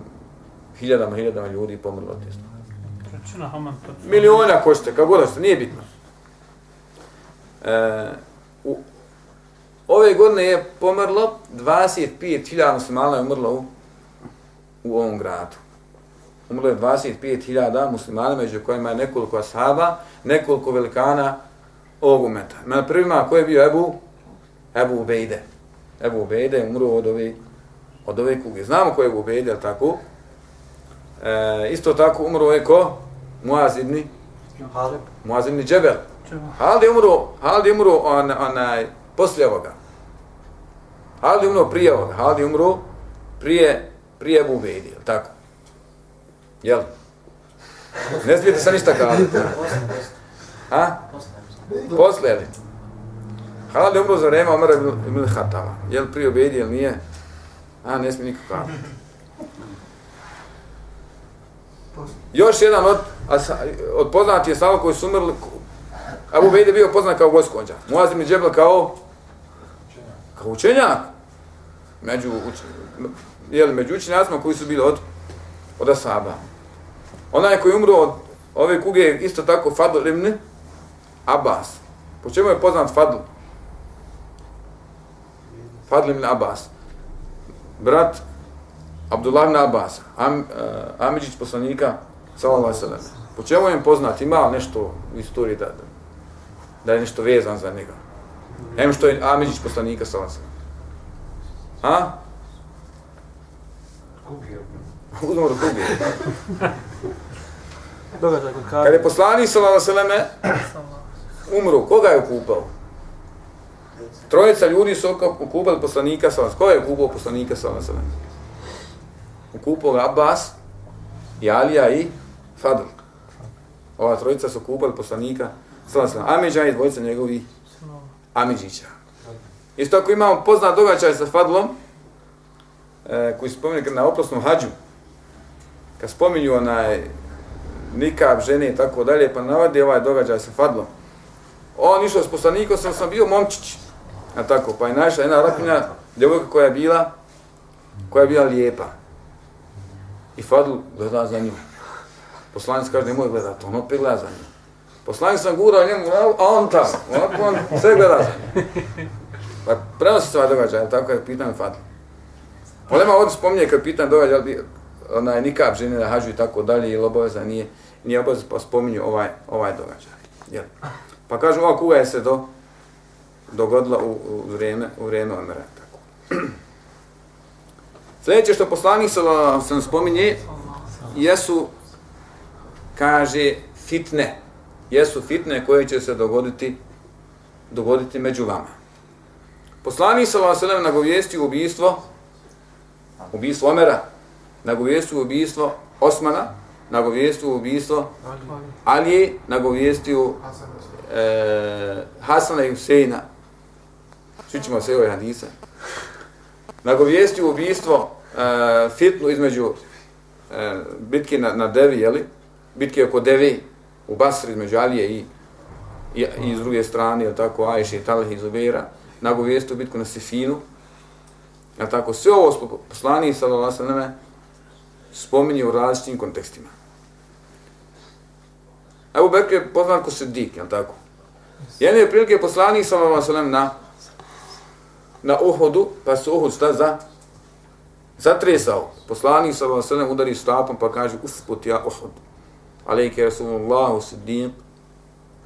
hiljadama, hiljadama ljudi pomrlo od te Miliona ko ste, kako god ste, nije bitno. E, u, ove godine je pomrlo 25.000 muslimana je umrlo u, u ovom gradu umrlo je 25.000 muslimana, među kojima je nekoliko ashaba, nekoliko velikana ovog umeta. Na prvima ko je bio Ebu? Ebu Ubejde. Ebu Ubejde je umro od ove, od ove kuge. Znamo ko je Ebu Ubejde, tako? E, isto tako umro je ko? Muaz ibn Halid. Muaz ibn Džebel. Halid je umro, Halid je umro on, onaj, poslije ovoga. Halid je umro prije ovoga. Halid je umro prije, prije Ebu Ubejde, tako? Jel? Ne smijete sa ništa kazati. Ha? Posle, li? Halal je umro za vreme Omara ibn Hatama. Jel prije obedi, jel nije? A, ne smije nikako kazati. Još jedan od, od poznati je samo koji su umrli, Abu Bejd je bio poznat kao goskonđa. Muaz ibn Džebel kao kao učenjak. Među, uč, jel, među učenjacima koji su bili od, od Asaba. Onaj koji umro od ove kuge je isto tako Fadl ibn Abbas. Po čemu je poznat Fadl? Fadl ibn Abbas. Brat Abdullah ibn Abbas, Am, uh, Amidžić poslanika, sallallahu sallam. Po čemu je poznat? Ima nešto u istoriji da, da je nešto vezan za njega? Em što je Amidžić poslanika, sallallahu sallam. Ha? Uzmor kubi. Događaj kod Kad je poslanik sallallahu alejhi umro, koga je okupao? Trojica ljudi su okupali poslanika sallallahu Ko je okupao poslanika sallallahu alejhi Okupao ga Abbas, i Alija i Fadl. Ova trojica su kupali poslanika sallallahu Amidža i dvojica njegovi Amidžića. Isto ako imamo poznat događaj sa Fadlom, e, koji spominje na oprosnom hađu, kad spominju onaj nikab žene i tako dalje, pa navadi ovaj događaj sa Fadlom. On išao s poslanikom, sam sam bio momčić. A tako, pa je našla jedna raknja djevojka koja je bila, koja je bila lijepa. I Fadl gleda za njim. Poslanic kaže, nemoj gledati, on opet gleda za njim. Poslanic sam gurao njemu, a on tamo, ovako on sve gleda za njim. Pa prenosi se ova događaja, tako je pitan Fadl. Olema ovdje spominje kad pitan događaj, onaj nikab žene na hađu i tako dalje, ili obaveza nije, nije obaveza, pa spominju ovaj, ovaj događaj. Jel? Pa kažu, ova kuga je se do, dogodila u, u vrijeme, u vrijeme Omera. Tako. Sljedeće što poslanik se sam spominje, jesu, kaže, fitne. Jesu fitne koje će se dogoditi, dogoditi među vama. Poslanik se vam nagovijesti ubijstvo, ubijstvo Omera, nagovijestio ubijstvo Osmana, nagovijestio ubijstvo Ali, nagovijestio e, Hasana i Huseina. Svi ćemo se ovaj hadisa. Nagovijestio ubijstvo E, fitnu između e, bitke na, na Devi, jeli? bitke oko Devi u Basri između Alije i, i, i s druge strane, jel tako, Ajše i Talih i Zubeira, Nagovijestio bitku na Sifinu. jel tako, sve ovo poslani sa Lasaname, spominje u različitim kontekstima. Evo Bekr je poznat ko Siddiq, jel tako? Jedne je prilike poslanik sa vam sallam na na Uhudu, pa su Uhud šta za zatresao. Poslanik sa vam sallam udari stapom pa kaže usput ja Uhud. Alejke Rasulullahu Siddiq,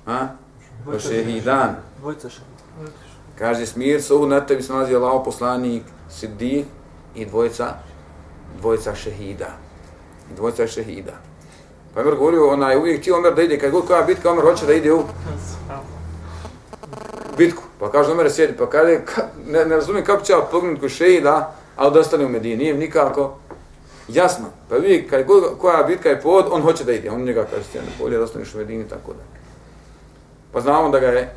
ha? O šehidan. Kaže smir se Uhud, na tebi se nalazi Allah poslanik Siddiq i dvojica dvojica šehida. Dvojica šehida. Pa Omer govorio, onaj, uvijek ti Omer da ide, kad god koja bitka, Omer hoće da ide u bitku. Pa kaže Omer sjedi, pa kaže, ka, ne, ne razumijem kako će ja pognuti ko šehida, ali da ostane u Medini, nije nikako jasno. Pa vidi, kad god koja bitka je pod, on hoće da ide, on njega kaže, sjedi, bolje da ostaneš u Medini, tako da. Pa znamo da ga je,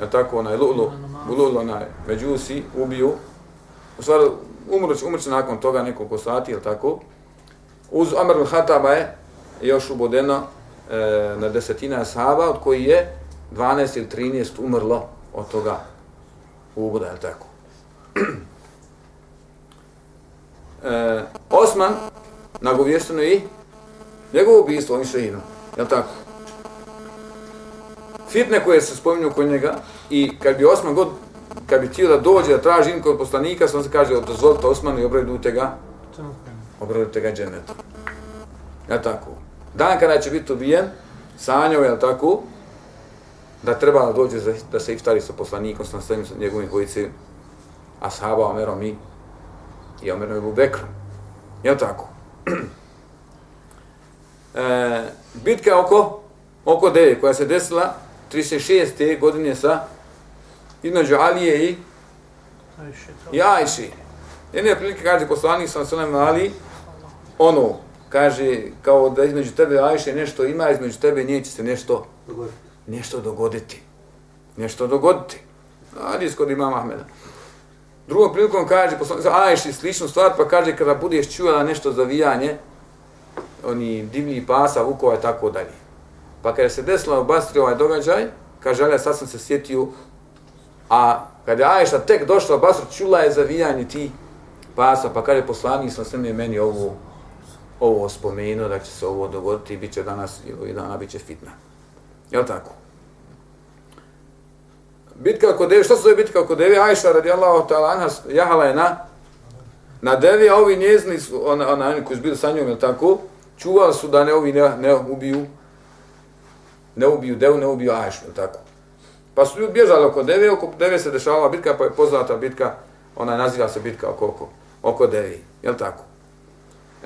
ja tako, onaj Lulu, Lulu, onaj Međusi, ubiju, u stvari, umrće, umrće nakon toga nekoliko sati, ili tako, uz Amr al-Hataba je još ubodeno e, na desetina sahaba, od koji je 12 ili 13 umrlo od toga uboda, je tako? e, Osman, nagovjesteno i njegovo ubijstvo, on šehinu, je tako? Fitne koje se spominju kod njega i kad bi Osman god, kad bi htio da dođe da traži in kod poslanika, on se kaže, dozvolite Osmanu i obredujte ga, obredujte ga dženetom. Ja tako? Dan kada će biti ubijen, sanjao je tako, da treba da dođe za, da se iftari sa poslanikom, sa njegovim dvojici, ashaba Omerom i, i Omerom i Bubekrom. Je tako? e, bitka oko, oko Deje, koja se desila 36. godine sa između Alije i i Ajši. Jedne prilike kaže poslanik sa Salem Ali, ono, kaže, kao da između tebe Ajše nešto ima, između tebe neće se nešto dogoditi. Nešto dogoditi. Nešto dogoditi. Hadis kod imama Ahmeda. Drugom prilikom kaže, poslanik sa Ajši sličnu stvar, pa kaže, kada budeš čuvala nešto zavijanje, oni divlji pasa, vukova i tako dalje. Pa kada se desilo u Bastri ovaj događaj, kaže, ali sad sam se sjetio, a kada je Ajša tek došla u Basru, čula je zavijanje ti pasa, pa kaže, poslanik sam sve meni ovu ovo spomenuo da će se ovo dogoditi i bit će danas ili dana bit će fitna. Jel tako? Bitka oko deve, što se zove bitka oko deve? Ajša radijallahu ta'ala anha jahala je na na devi, a ovi njezni, ona, ona, oni koji su bili sa njom, jel tako? Čuvali su da ne ovi ne, ne ubiju ne ubiju devu, ne ubiju Ajšu, jel tako? Pa su ljudi bježali oko deve, oko deve se dešavala bitka, pa je poznata bitka, ona naziva se bitka oko, oko, oko devi, jel tako?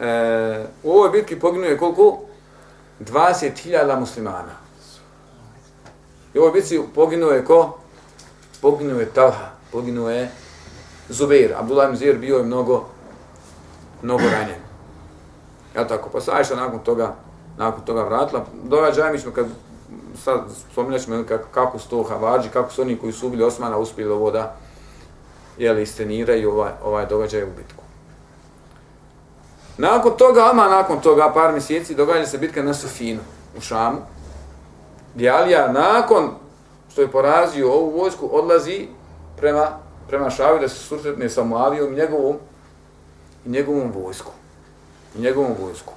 E, u ovoj bitki poginuje koliko? 20.000 muslimana. I u ovoj bitci poginuje ko? Poginuo je Talha, poginuje Zubair. Abdullah ibn Zubair bio je mnogo, mnogo ranjen. Ja tako, pa sa Ajša nakon toga, nakon toga vratila. Događaj mi ćemo kad sad spominjat ćemo kako, kako su to havađi, kako su oni koji su ubili Osmana uspjeli ovo da jeli, isteniraju ovaj, ovaj događaj u bitku. Nakon toga, ama nakon toga, par mjeseci, događa se bitka na Sofinu u Šamu, gdje Alija nakon što je porazio ovu vojsku, odlazi prema, prema Šavi da se susretne sa Muavijom i njegovom, i njegovom vojsku. I njegovom vojsku.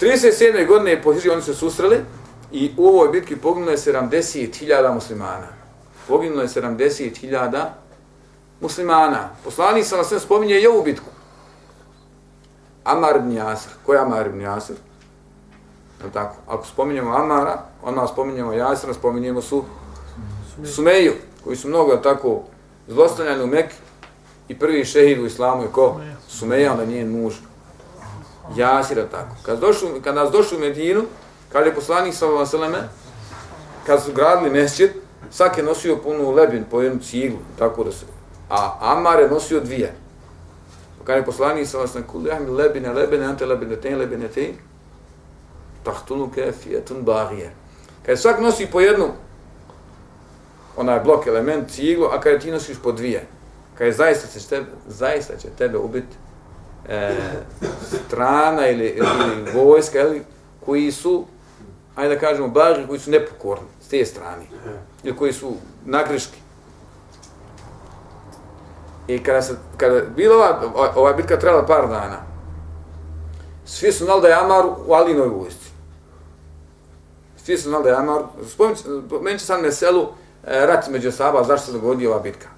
37. godine po Hiži oni se susreli i u ovoj bitki poginulo je 70.000 muslimana. Poginulo je 70.000 muslimana. Poslanik sam na sve spominje i ovu bitku. Amar ibn Jasir. Ko je Amar ibn Jasir? Je tako? Ako spominjemo Amara, onda spominjemo Jasira, spominjemo su Sumeju, koji su mnogo tako zlostavljani u Mekke i prvi šehid u islamu je ko? Sumeja, onda nije muž. Jasir je tako. Kad, došli, kad nas došli u Medinu, kad je poslanik sallallahu alejhi kad su gradili mesdžid, svak je nosio punu lebin po jednu ciglu, tako da se. A Amar je nosio dvije. Kad je poslanik sa vas na kul jahmi lebine, lebine, ante lebine, ten lebine, ten, tahtunu kefijetun barije. Kad svak nosi po jednu, onaj blok element, ciglu, a kad ti nosiš po dvije, kad je zaista će tebe, zaista će tebe ubiti e, strana ili, ili vojska, ili, koji su, ajde da kažemo, barije koji su nepokorni s te strane, ili koji su nagreški. I kada se kada bila ova, ova bitka trebala par dana, svi su znali da je Amar u Alinoj vojsci. Svi su znali da je Amar, spomenut će sam meselu e, rat među Saba, zašto se dogodio ova bitka.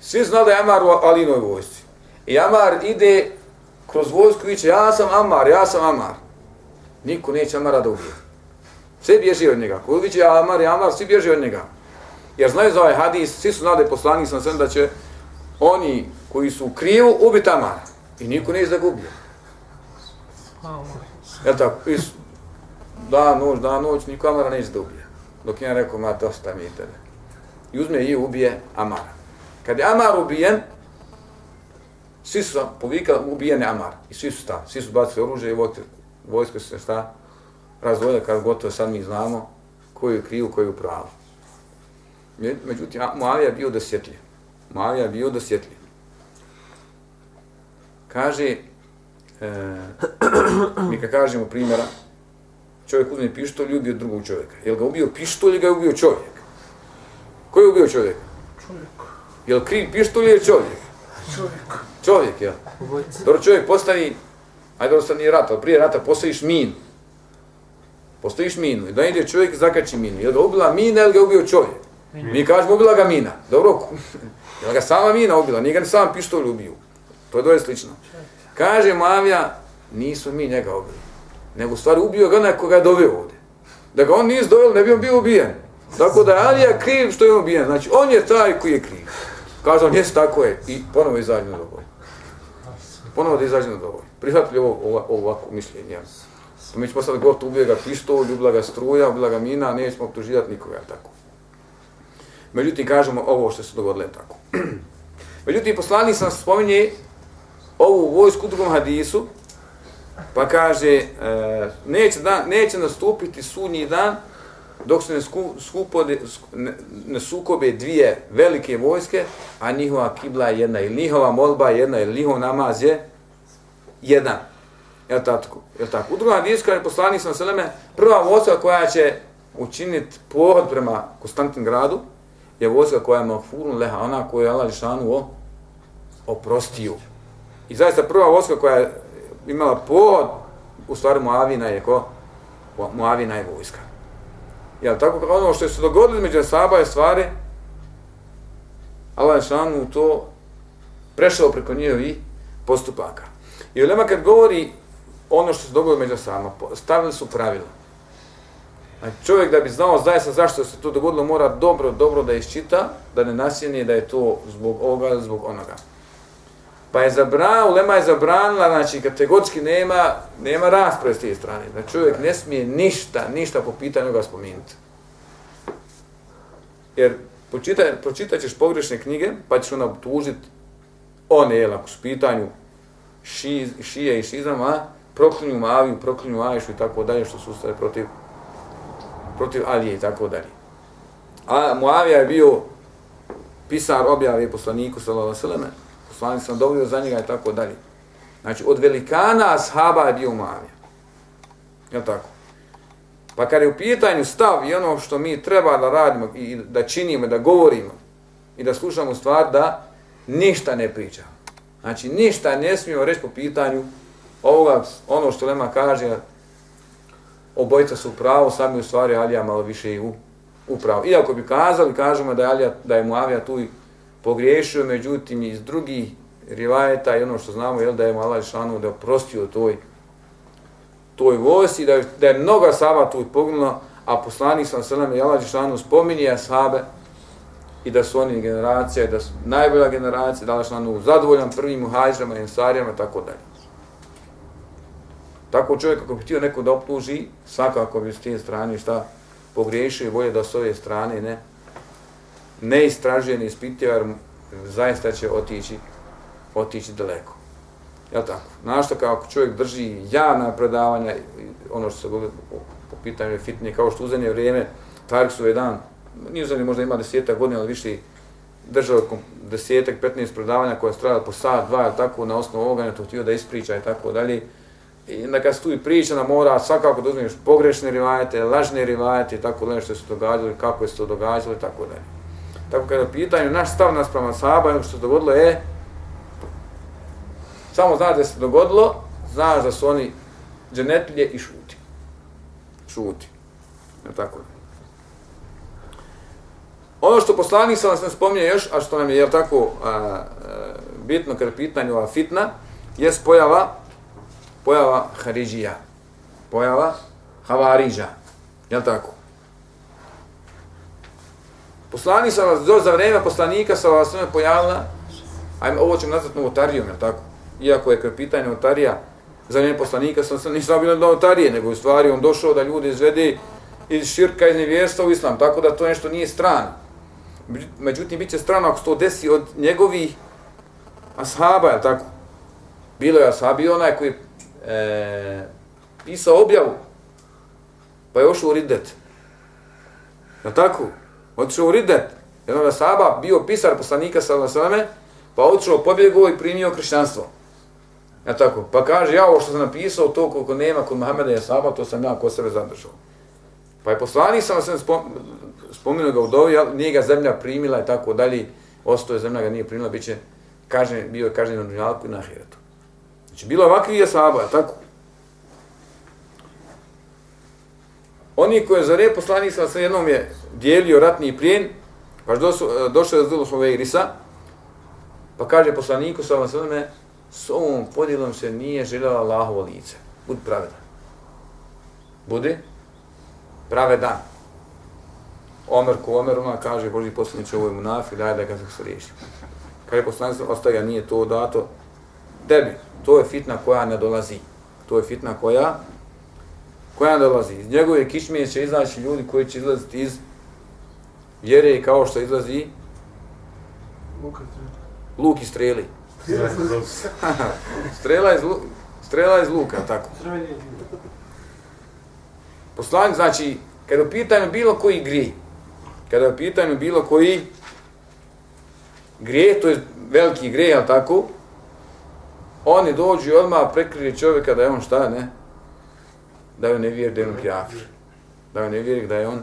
Svi znali da je Amar u Alinoj vojsci. I Amar ide kroz vojsku i ja sam Amar, ja sam Amar. Niko neće Amara da ubije. Svi bježi od njega. Ko uviće Amar i Amar, svi bježi od njega. Jer znaju za ovaj hadis, svi su nade poslanik sam sve da će oni koji su u krivu ubiti Amara. I niko neće da gubi. Malo. Jel tako? I da noć, da noć, niko Amara neće da ubije. Dok je rekao, ma dosta mi tebe. I uzme i ubije Amara. Kad je Amar ubijen, svi su povikali, ubijen je Amar. I svi su stali, svi su bacili oružje i vojsko se šta razvojile kad gotovo sad mi znamo koju je krivu, koju je pravu. Međutim, Muavija je bio dosjetljiv. Muavija je bio dosjetljiv. Kaže, e, mi kad kažemo primjera, čovjek uzme pištolj i ubio drugog čovjeka. Je li ga ubio pištolj ili ga je ubio čovjek? Ko je ubio čovjeka? Čovjek. Je li kriv pištolj ili čovjek? Čovjek. Čovjek, jel? Dobro, čovjek postavi, ajde ovo sad nije rat, ali prije rata postaviš minu. Postaviš minu i da ide čovjek zakači minu. Je li ga ubila mina ili ga je ubio čovjek? Mi kažemo ubila ga mina. Dobro, je li ga sama mina ubila? Nije ga sam pištolj ubio. To je doje slično. Kaže Mavija, nisu mi njega ubili. Nego u stvari ubio ga onaj koga je doveo ovdje. Da ga on nije doveo, ne bi on bio ubijen. Tako da je Alija kriv što je on ubijen. Znači, on je taj koji je kriv. Kaže on, jes tako je. I ponovo izađe na doboj. Ponovo da izađe na doboj. Prihvatili ovo, ovo, ovako mišljenje. Pa mi ćemo sad gotovo ubije ga pištolj, ljubila ga struja, ubila ga mina, nećemo optuživati nikoga, tako. Međutim, kažemo ovo što se dogodilo je tako. Međutim, poslanik sam spominje ovu vojsku u drugom hadisu, pa kaže, e, neće, dan, neće nastupiti sudnji dan dok se ne, sku, skupode, ne, ne sukobe dvije velike vojske, a njihova kibla je jedna, ili njihova molba je jedna, ili njihov namaz je jedan. Jel tako? Jel tako? U drugom hadisu kaže poslanik sam seleme, prva vojska koja će učiniti pohod prema Konstantingradu je vojska koja je mahfurun leha, ona koja je Allah Lišanu o, oprostio. I zaista prva vojska koja je imala pod, u stvari Muavina je ko? Muavina je vojska. Jel tako kao ono što je se dogodilo među Saba je stvari, Allah Lišanu to prešao preko njihovi postupaka. I Ulema kad govori ono što se dogodilo među sama, stavili su pravila. Znači čovjek da bi znao zaista zašto se to dogodilo mora dobro, dobro da iščita, da ne nasjeni da je to zbog ovoga zbog onoga. Pa je zabranila, Ulema je zabranila, znači kategorski nema, nema rasprave s te strane. Da čovjek ne smije ništa, ništa po pitanju ga spomenuti. Jer počita, pročitat ćeš pogrešne knjige, pa ćeš onda obtužiti one, jel, ako su pitanju ši, šije i šizam, a proklinju Maviju, proklinju Ajšu i tako dalje, što su ustale protiv, protiv Alije i tako dalje. A Muavija je bio pisar objave poslaniku, sallallahu alejhi ve poslanik sam dobio za njega i tako dalje. Znači, od velikana ashaba je bio Muavija. Je tako? Pa kad je u pitanju stav i ono što mi treba da radimo i da činimo, da govorimo i da slušamo stvar, da ništa ne pričamo. Znači, ništa ne smijemo reći po pitanju ovoga, ono što Lema kaže, obojica su u pravu, sami u stvari Alija malo više i u, u pravu. Iako bi kazali, kažemo da je, Alija, da je Muavija tu i pogriješio, međutim iz drugih rivajeta i ono što znamo je da je Malaj Šanu da je oprostio toj toj vojsi, da je, da je mnoga saba tu poginulo, a poslanik sam selem i Allah Žešanu spominje sahabe i da su oni generacija, da su najbolja generacija, da Allah Žešanu zadovoljan prvim muhađama i ensarijama, tako dalje. Tako čovjek ako bi htio neko da optuži, svakako bi s te strane šta pogriješio i bolje da s ove strane ne ne istražuje, ne ispituje, jer zaista će otići, otići daleko. Jel tako? Znaš što kao čovjek drži javna predavanja, ono što se govori po pitanju fitnije, kao što u vrijeme, Tarik su jedan, nije uzadnje možda ima desetak godina, ali više držao desetak, 15 predavanja koja je strada po sat, dva, ili tako, na osnovu ovoga, ne to htio da ispriča i tako dalje. I onda kad se tu i priča, na mora svakako da uzmeš pogrešne rivajete, lažne rivajete i tako dalje što se događalo, kako je se to događalo i tako dalje. Tako kada pitanju, naš stav nas prema sahaba, ono što se dogodilo je, samo znaš da se dogodilo, znaš da su oni dženetlije i šuti. Šuti. Je tako? Ono što poslanik sa nas ne spominje još, a što nam je, jel tako, a, a, bitno kada pitanje ova fitna, je pojava, pojava Haridžija. Pojava Havariđa. Jel tako? Poslanik sa vas za vreme poslanika sa vas pojavila, ajme, ovo ćemo nazvati novotarijom, jel tako? Iako je kada pitanje novotarija za vreme poslanika sam sam nisam bilo novotarije, nego u stvari on došao da ljudi izvede iz širka iz nevjerstva u islam, tako da to nešto nije strano. Međutim, bit će strano ako se to desi od njegovih ashaba, je tako? Bilo je ashabi onaj koji e, pisao objavu, pa je ošao u ridet. Je tako? Otišao u ridet. Jedan Saba bio pisar poslanika sa Lasame, pa otišao, pobjegao i primio kršćanstvo. Ja tako, pa kaže, ja ovo što sam napisao, to koliko nema kod Mohameda je saba, to sam ja kod sebe zadržao. Pa je poslanik sam se spomenuo ga u dovi, nije ga zemlja primila i tako dalje, ostao je zemlja ga nije primila, bit će kažen, bio je kažen na dunjalku i na ahiretu. Znači, bilo ovakvi je saba, tako. Oni koji je zare, poslanik sam jednom je dijelio ratni plijen, pa e, došao je Zulu Hoveirisa, pa kaže poslaniku sa vam s ovom podjelom se nije željela Allahovo lice. Budi pravedan. Budi pravedan. Omer ko Omer, ona kaže, Boži poslaniče, ovo je munafi, daj da ga se riješi. Kaže poslanice, ostaje, nije to dato tebi. To je fitna koja ne dolazi. To je fitna koja koja ne dolazi. Iz njegove kišmije će izaći ljudi koji će izlaziti iz vjere kao što izlazi luk i streli. strela iz, strela iz luka, tako. Poslanik znači, kada pitanju bilo koji grije, kada pitanju bilo koji grije, to je veliki grije, ali tako, oni dođu i odmah prekrije čovjeka da je on šta, ne? Da je on nevjer, da je on kjafir. Da je on nevjer, da je on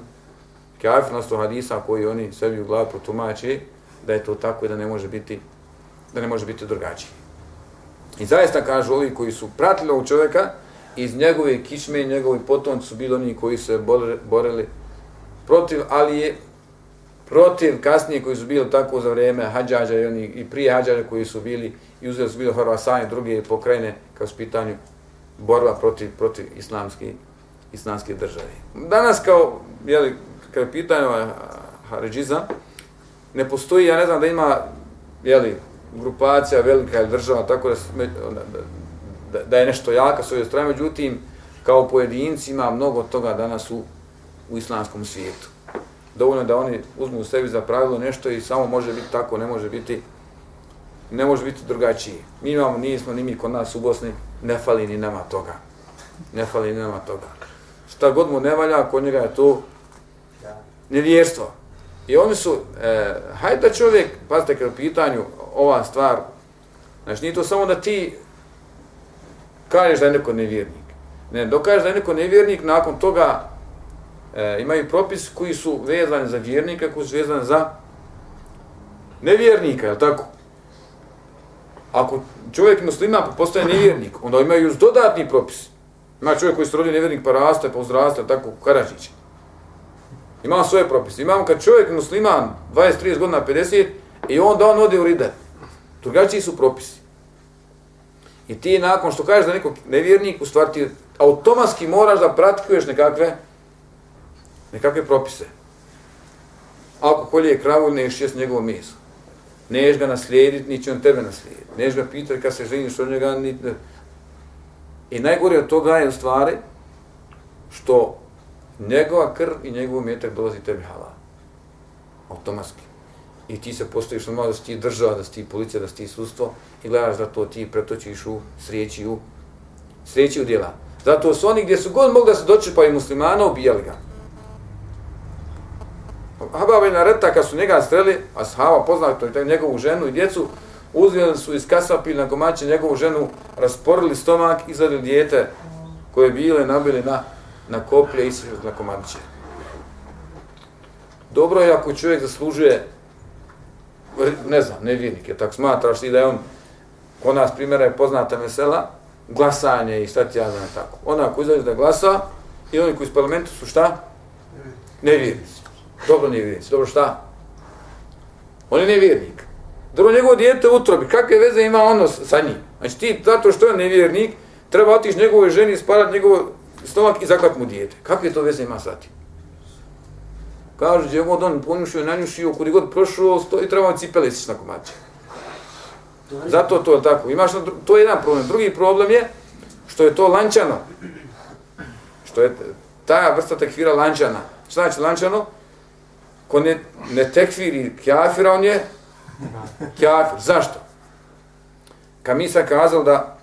kjafir, nasto hadisa koji oni sebi u glavu protumače, da je to tako i da ne može biti da ne može biti drugačiji. I zaista kažu ovi koji su pratili ovog čovjeka, iz njegove kišme i njegovi potomci su bili oni koji se borili protiv, ali je protiv kasnije koji su bili tako za vrijeme hađađa i oni i prije hađađa koji su bili i uzeli su bili Horvasan i druge pokrajine kao su pitanju borba protiv, protiv islamske, islamske države. Danas kao, jeli, kada pitanje haridžizam, ne postoji, ja ne znam da ima, jeli, grupacija velika ili država, tako da, da, da je nešto jaka s ove strane, međutim, kao pojedinci ima mnogo toga danas u, u islamskom svijetu. Dovoljno da oni uzmu u sebi za pravilo nešto i samo može biti tako, ne može biti ne može biti drugačije. Mi imamo, nismo ni mi kod nas u Bosni, ne fali ni nama toga. Ne fali ni nama toga. Šta god mu ne valja, kod njega je to nevjerstvo. I oni su, e, hajde da čovjek, pazite kada u pitanju ova stvar, znači nije to samo da ti kažeš da je neko nevjernik. Ne, dokažeš da je neko nevjernik, nakon toga e, imaju propis koji su vezani za vjernika, koji su vezani za nevjernika, je tako? Ako čovjek muslima postaje nevjernik, onda imaju još dodatni propis. Ima čovjek koji se rodi nevjernik pa raste, pa uzraste, tako, Karadžić. Imamo svoje propise. Imamo kad čovjek musliman 20-30 godina, 50, i onda on ode u ridat. Drugačiji su propisi. I ti nakon što kažeš da neko nevjernik, u stvari ti automatski moraš da pratikuješ nekakve nekakve propise. Ako kolje kravu, neš jest njegovo meso. Neš ga naslijediti, ni će on tebe naslijediti. Neš ga pitati kad se ženiš od njega, ni... I najgore od toga je u stvari što njegova krv i njegov metak dolazi tebi halal. Automatski i ti se postojiš normalno da si ti država, da si ti policija, da si ti sustvo i gledaš da to ti pretočiš u srijeći u, srijeći u djela. Zato su oni gdje su god mogli da se dočepaju muslimana, ubijali ga. Habab na reta kad su njega streli, a sahaba poznato je njegovu ženu i djecu, uzeli su iz kasapil na komače njegovu ženu, rasporili stomak, izvadili dijete koje bile nabili na, na koplje i na komadiće. Dobro je ako čovjek zaslužuje ne znam, nevjernik je, tako smatraš ti da je on, kod nas primjera je poznata mesela, glasanje i šta ti ja znam tako. Ona ko izađe da glasa i oni koji iz parlamentu su šta? Nevjernici. Dobro nevjernici, dobro šta? On je nevjernik. Dobro njegovo dijete utrobi, kakve veze ima ono sa njim? Znači ti, zato što je nevjernik, treba otići njegovoj ženi, isparati njegovo stomak i zaklat mu dijete. Kakve to veze ima sa tim? Kažu, gdje god on ponjušio, nanjušio, kudi god prošao, stoji i treba cipele siš na komače. Zato to je tako. Imaš na, to je jedan problem. Drugi problem je što je to lančano. Što je ta vrsta tekvira lančana. Šta znači lančano? Ko ne, ne tekviri kjafira, on je kjafir. Zašto? Kad mi sam kazali da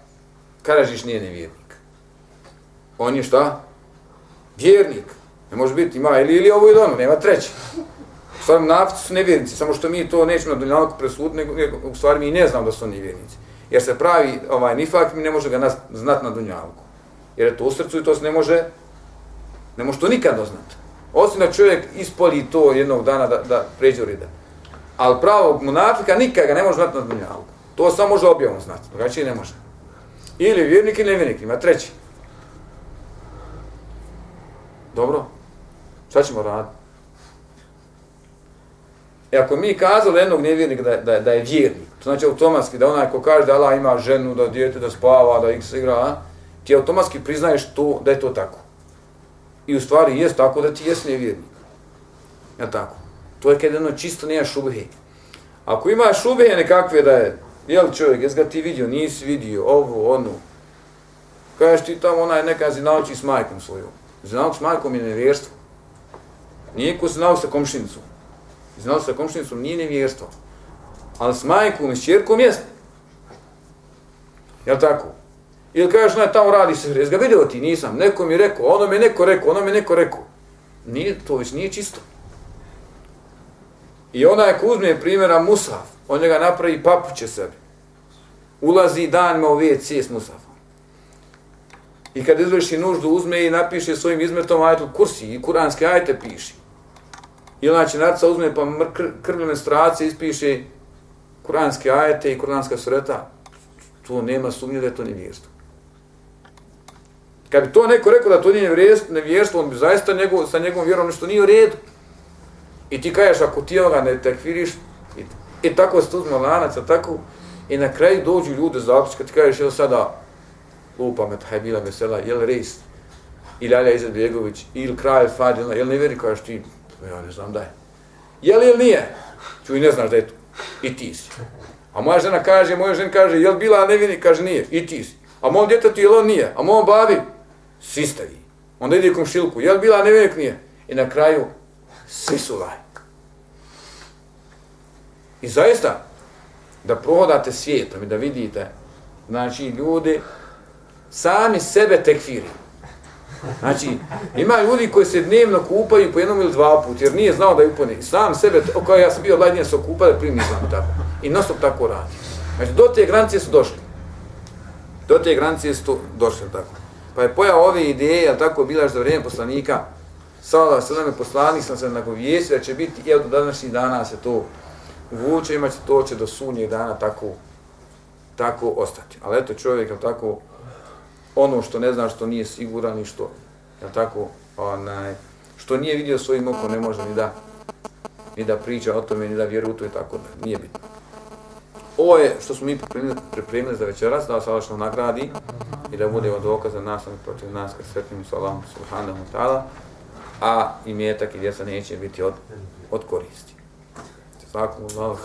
Karažiš nije nevjernik. On je šta? Vjernik. Ne može biti, ima ili ili ovo ili ono, nema treći. U stvari, nafici su nevjernici, samo što mi to nećemo na dunjalku presuditi, nego, nego u stvari mi ne znamo da su oni vjernici. Jer se pravi ovaj nifak, mi ne može ga nas, znat na dunjalku. Jer je to u srcu i to se ne može, ne može to nikad doznat. Osim da čovjek ispoli to jednog dana da, da pređe u rida. Ali pravog munafika nikad ga ne može znat na dunjalku. To samo može objavom znati, drugačije ne može. Ili vjernik ili nevjernik, ima treći. Dobro, šta ćemo raditi? E ako mi kazali jednog nevjernika da, da, da je vjernik, to znači automatski da onaj ko kaže da Allah ima ženu, da dijete, da spava, da x igra, a, ti automatski priznaješ to, da je to tako. I u stvari jest tako da ti jes nevjernik. Ja tako? To je kada jedno čisto nema šubhe. Ako ima šubhe nekakve da je, jel čovjek, jes ga ti vidio, nisi vidio, ovo, ono, kažeš ti tamo onaj neka nauči s majkom svojom znao s majkom je nevjerstvo. Nije ko zinauči sa komšinicom. Zinauči sa komšinicom nije nevjerstvo. Ali s majkom i s čerkom jest. Jel tako? Ili kažeš, ne, tamo radi se, jes ga vidio ti, nisam, neko mi rekao, ono mi neko rekao, ono mi neko rekao. Nije, to već nije čisto. I onaj ko uzme primjera Musaf, on njega napravi papuće sebi. Ulazi danima u WC s Musafom. I kad izvrši nuždu, uzme i napiše svojim izmetom ajetul kursi i kuranske ajete piši. I ona će narca uzme pa krvne menstruacije ispiše kuranske ajete i kuranska sureta. To nema sumnje da je to nevjerstvo. Kad bi to neko rekao da to nije nevjerstvo, on bi zaista njegov, sa njegovom vjerom nešto nije u redu. I ti kažeš, ako ti ovoga ne tekfiriš, i, i tako se uzme lanac, tako, i na kraju dođu ljude za opis, kad ti kažeš, jel sada, lupa me, taj bila vesela, jel Reis, ili Alja Izetbegović, ili Kralj Fadil, jel ne veri, kažeš ti, ja ne znam da je. Jel ili nije? Čuj, ne znaš da je to. I ti si. A moja žena kaže, moja žena kaže, jel bila nevini? Kaže, nije. I ti si. A mom djetetu, jel on nije? A mom babi? Svi ste vi. Onda ide komšilku, jel bila nevini? Nije. I na kraju, svi su laj. I zaista, da prohodate svijetom i da vidite, znači, ljudi sami sebe tekfiri. Znači, ima ljudi koji se dnevno kupaju po jednom ili dva put, jer nije znao da je upone. Sam sebe, kao ja sam bio lajdnije se okupa da primi sam tako. I non tako radi. Znači, do te granice su došli. Do te granice su došli tako. Pa je pojav ove ideje, ali tako bila za vrijeme poslanika, Sala Seleme poslanik sam se nagovijesti da će biti, evo do današnjih dana se to vuče, imaće to će do sunnjeg dana tako, tako ostati. Ali eto čovjek, je tako, ono što ne zna, što nije siguran i što, jel tako, onaj, što nije vidio svojim okom, ne može ni da, ni da priča o tome, ni da vjeruje u to i tako da, nije bitno. Ovo je što smo mi pripremili, pripremili za večeras, da vas Allah nagradi i da bude od za nas, protiv nas, kad sretnim sa Allahom subhanahu ta'ala, a i mjetak i djeca neće biti od, od koristi. Svakom Allah,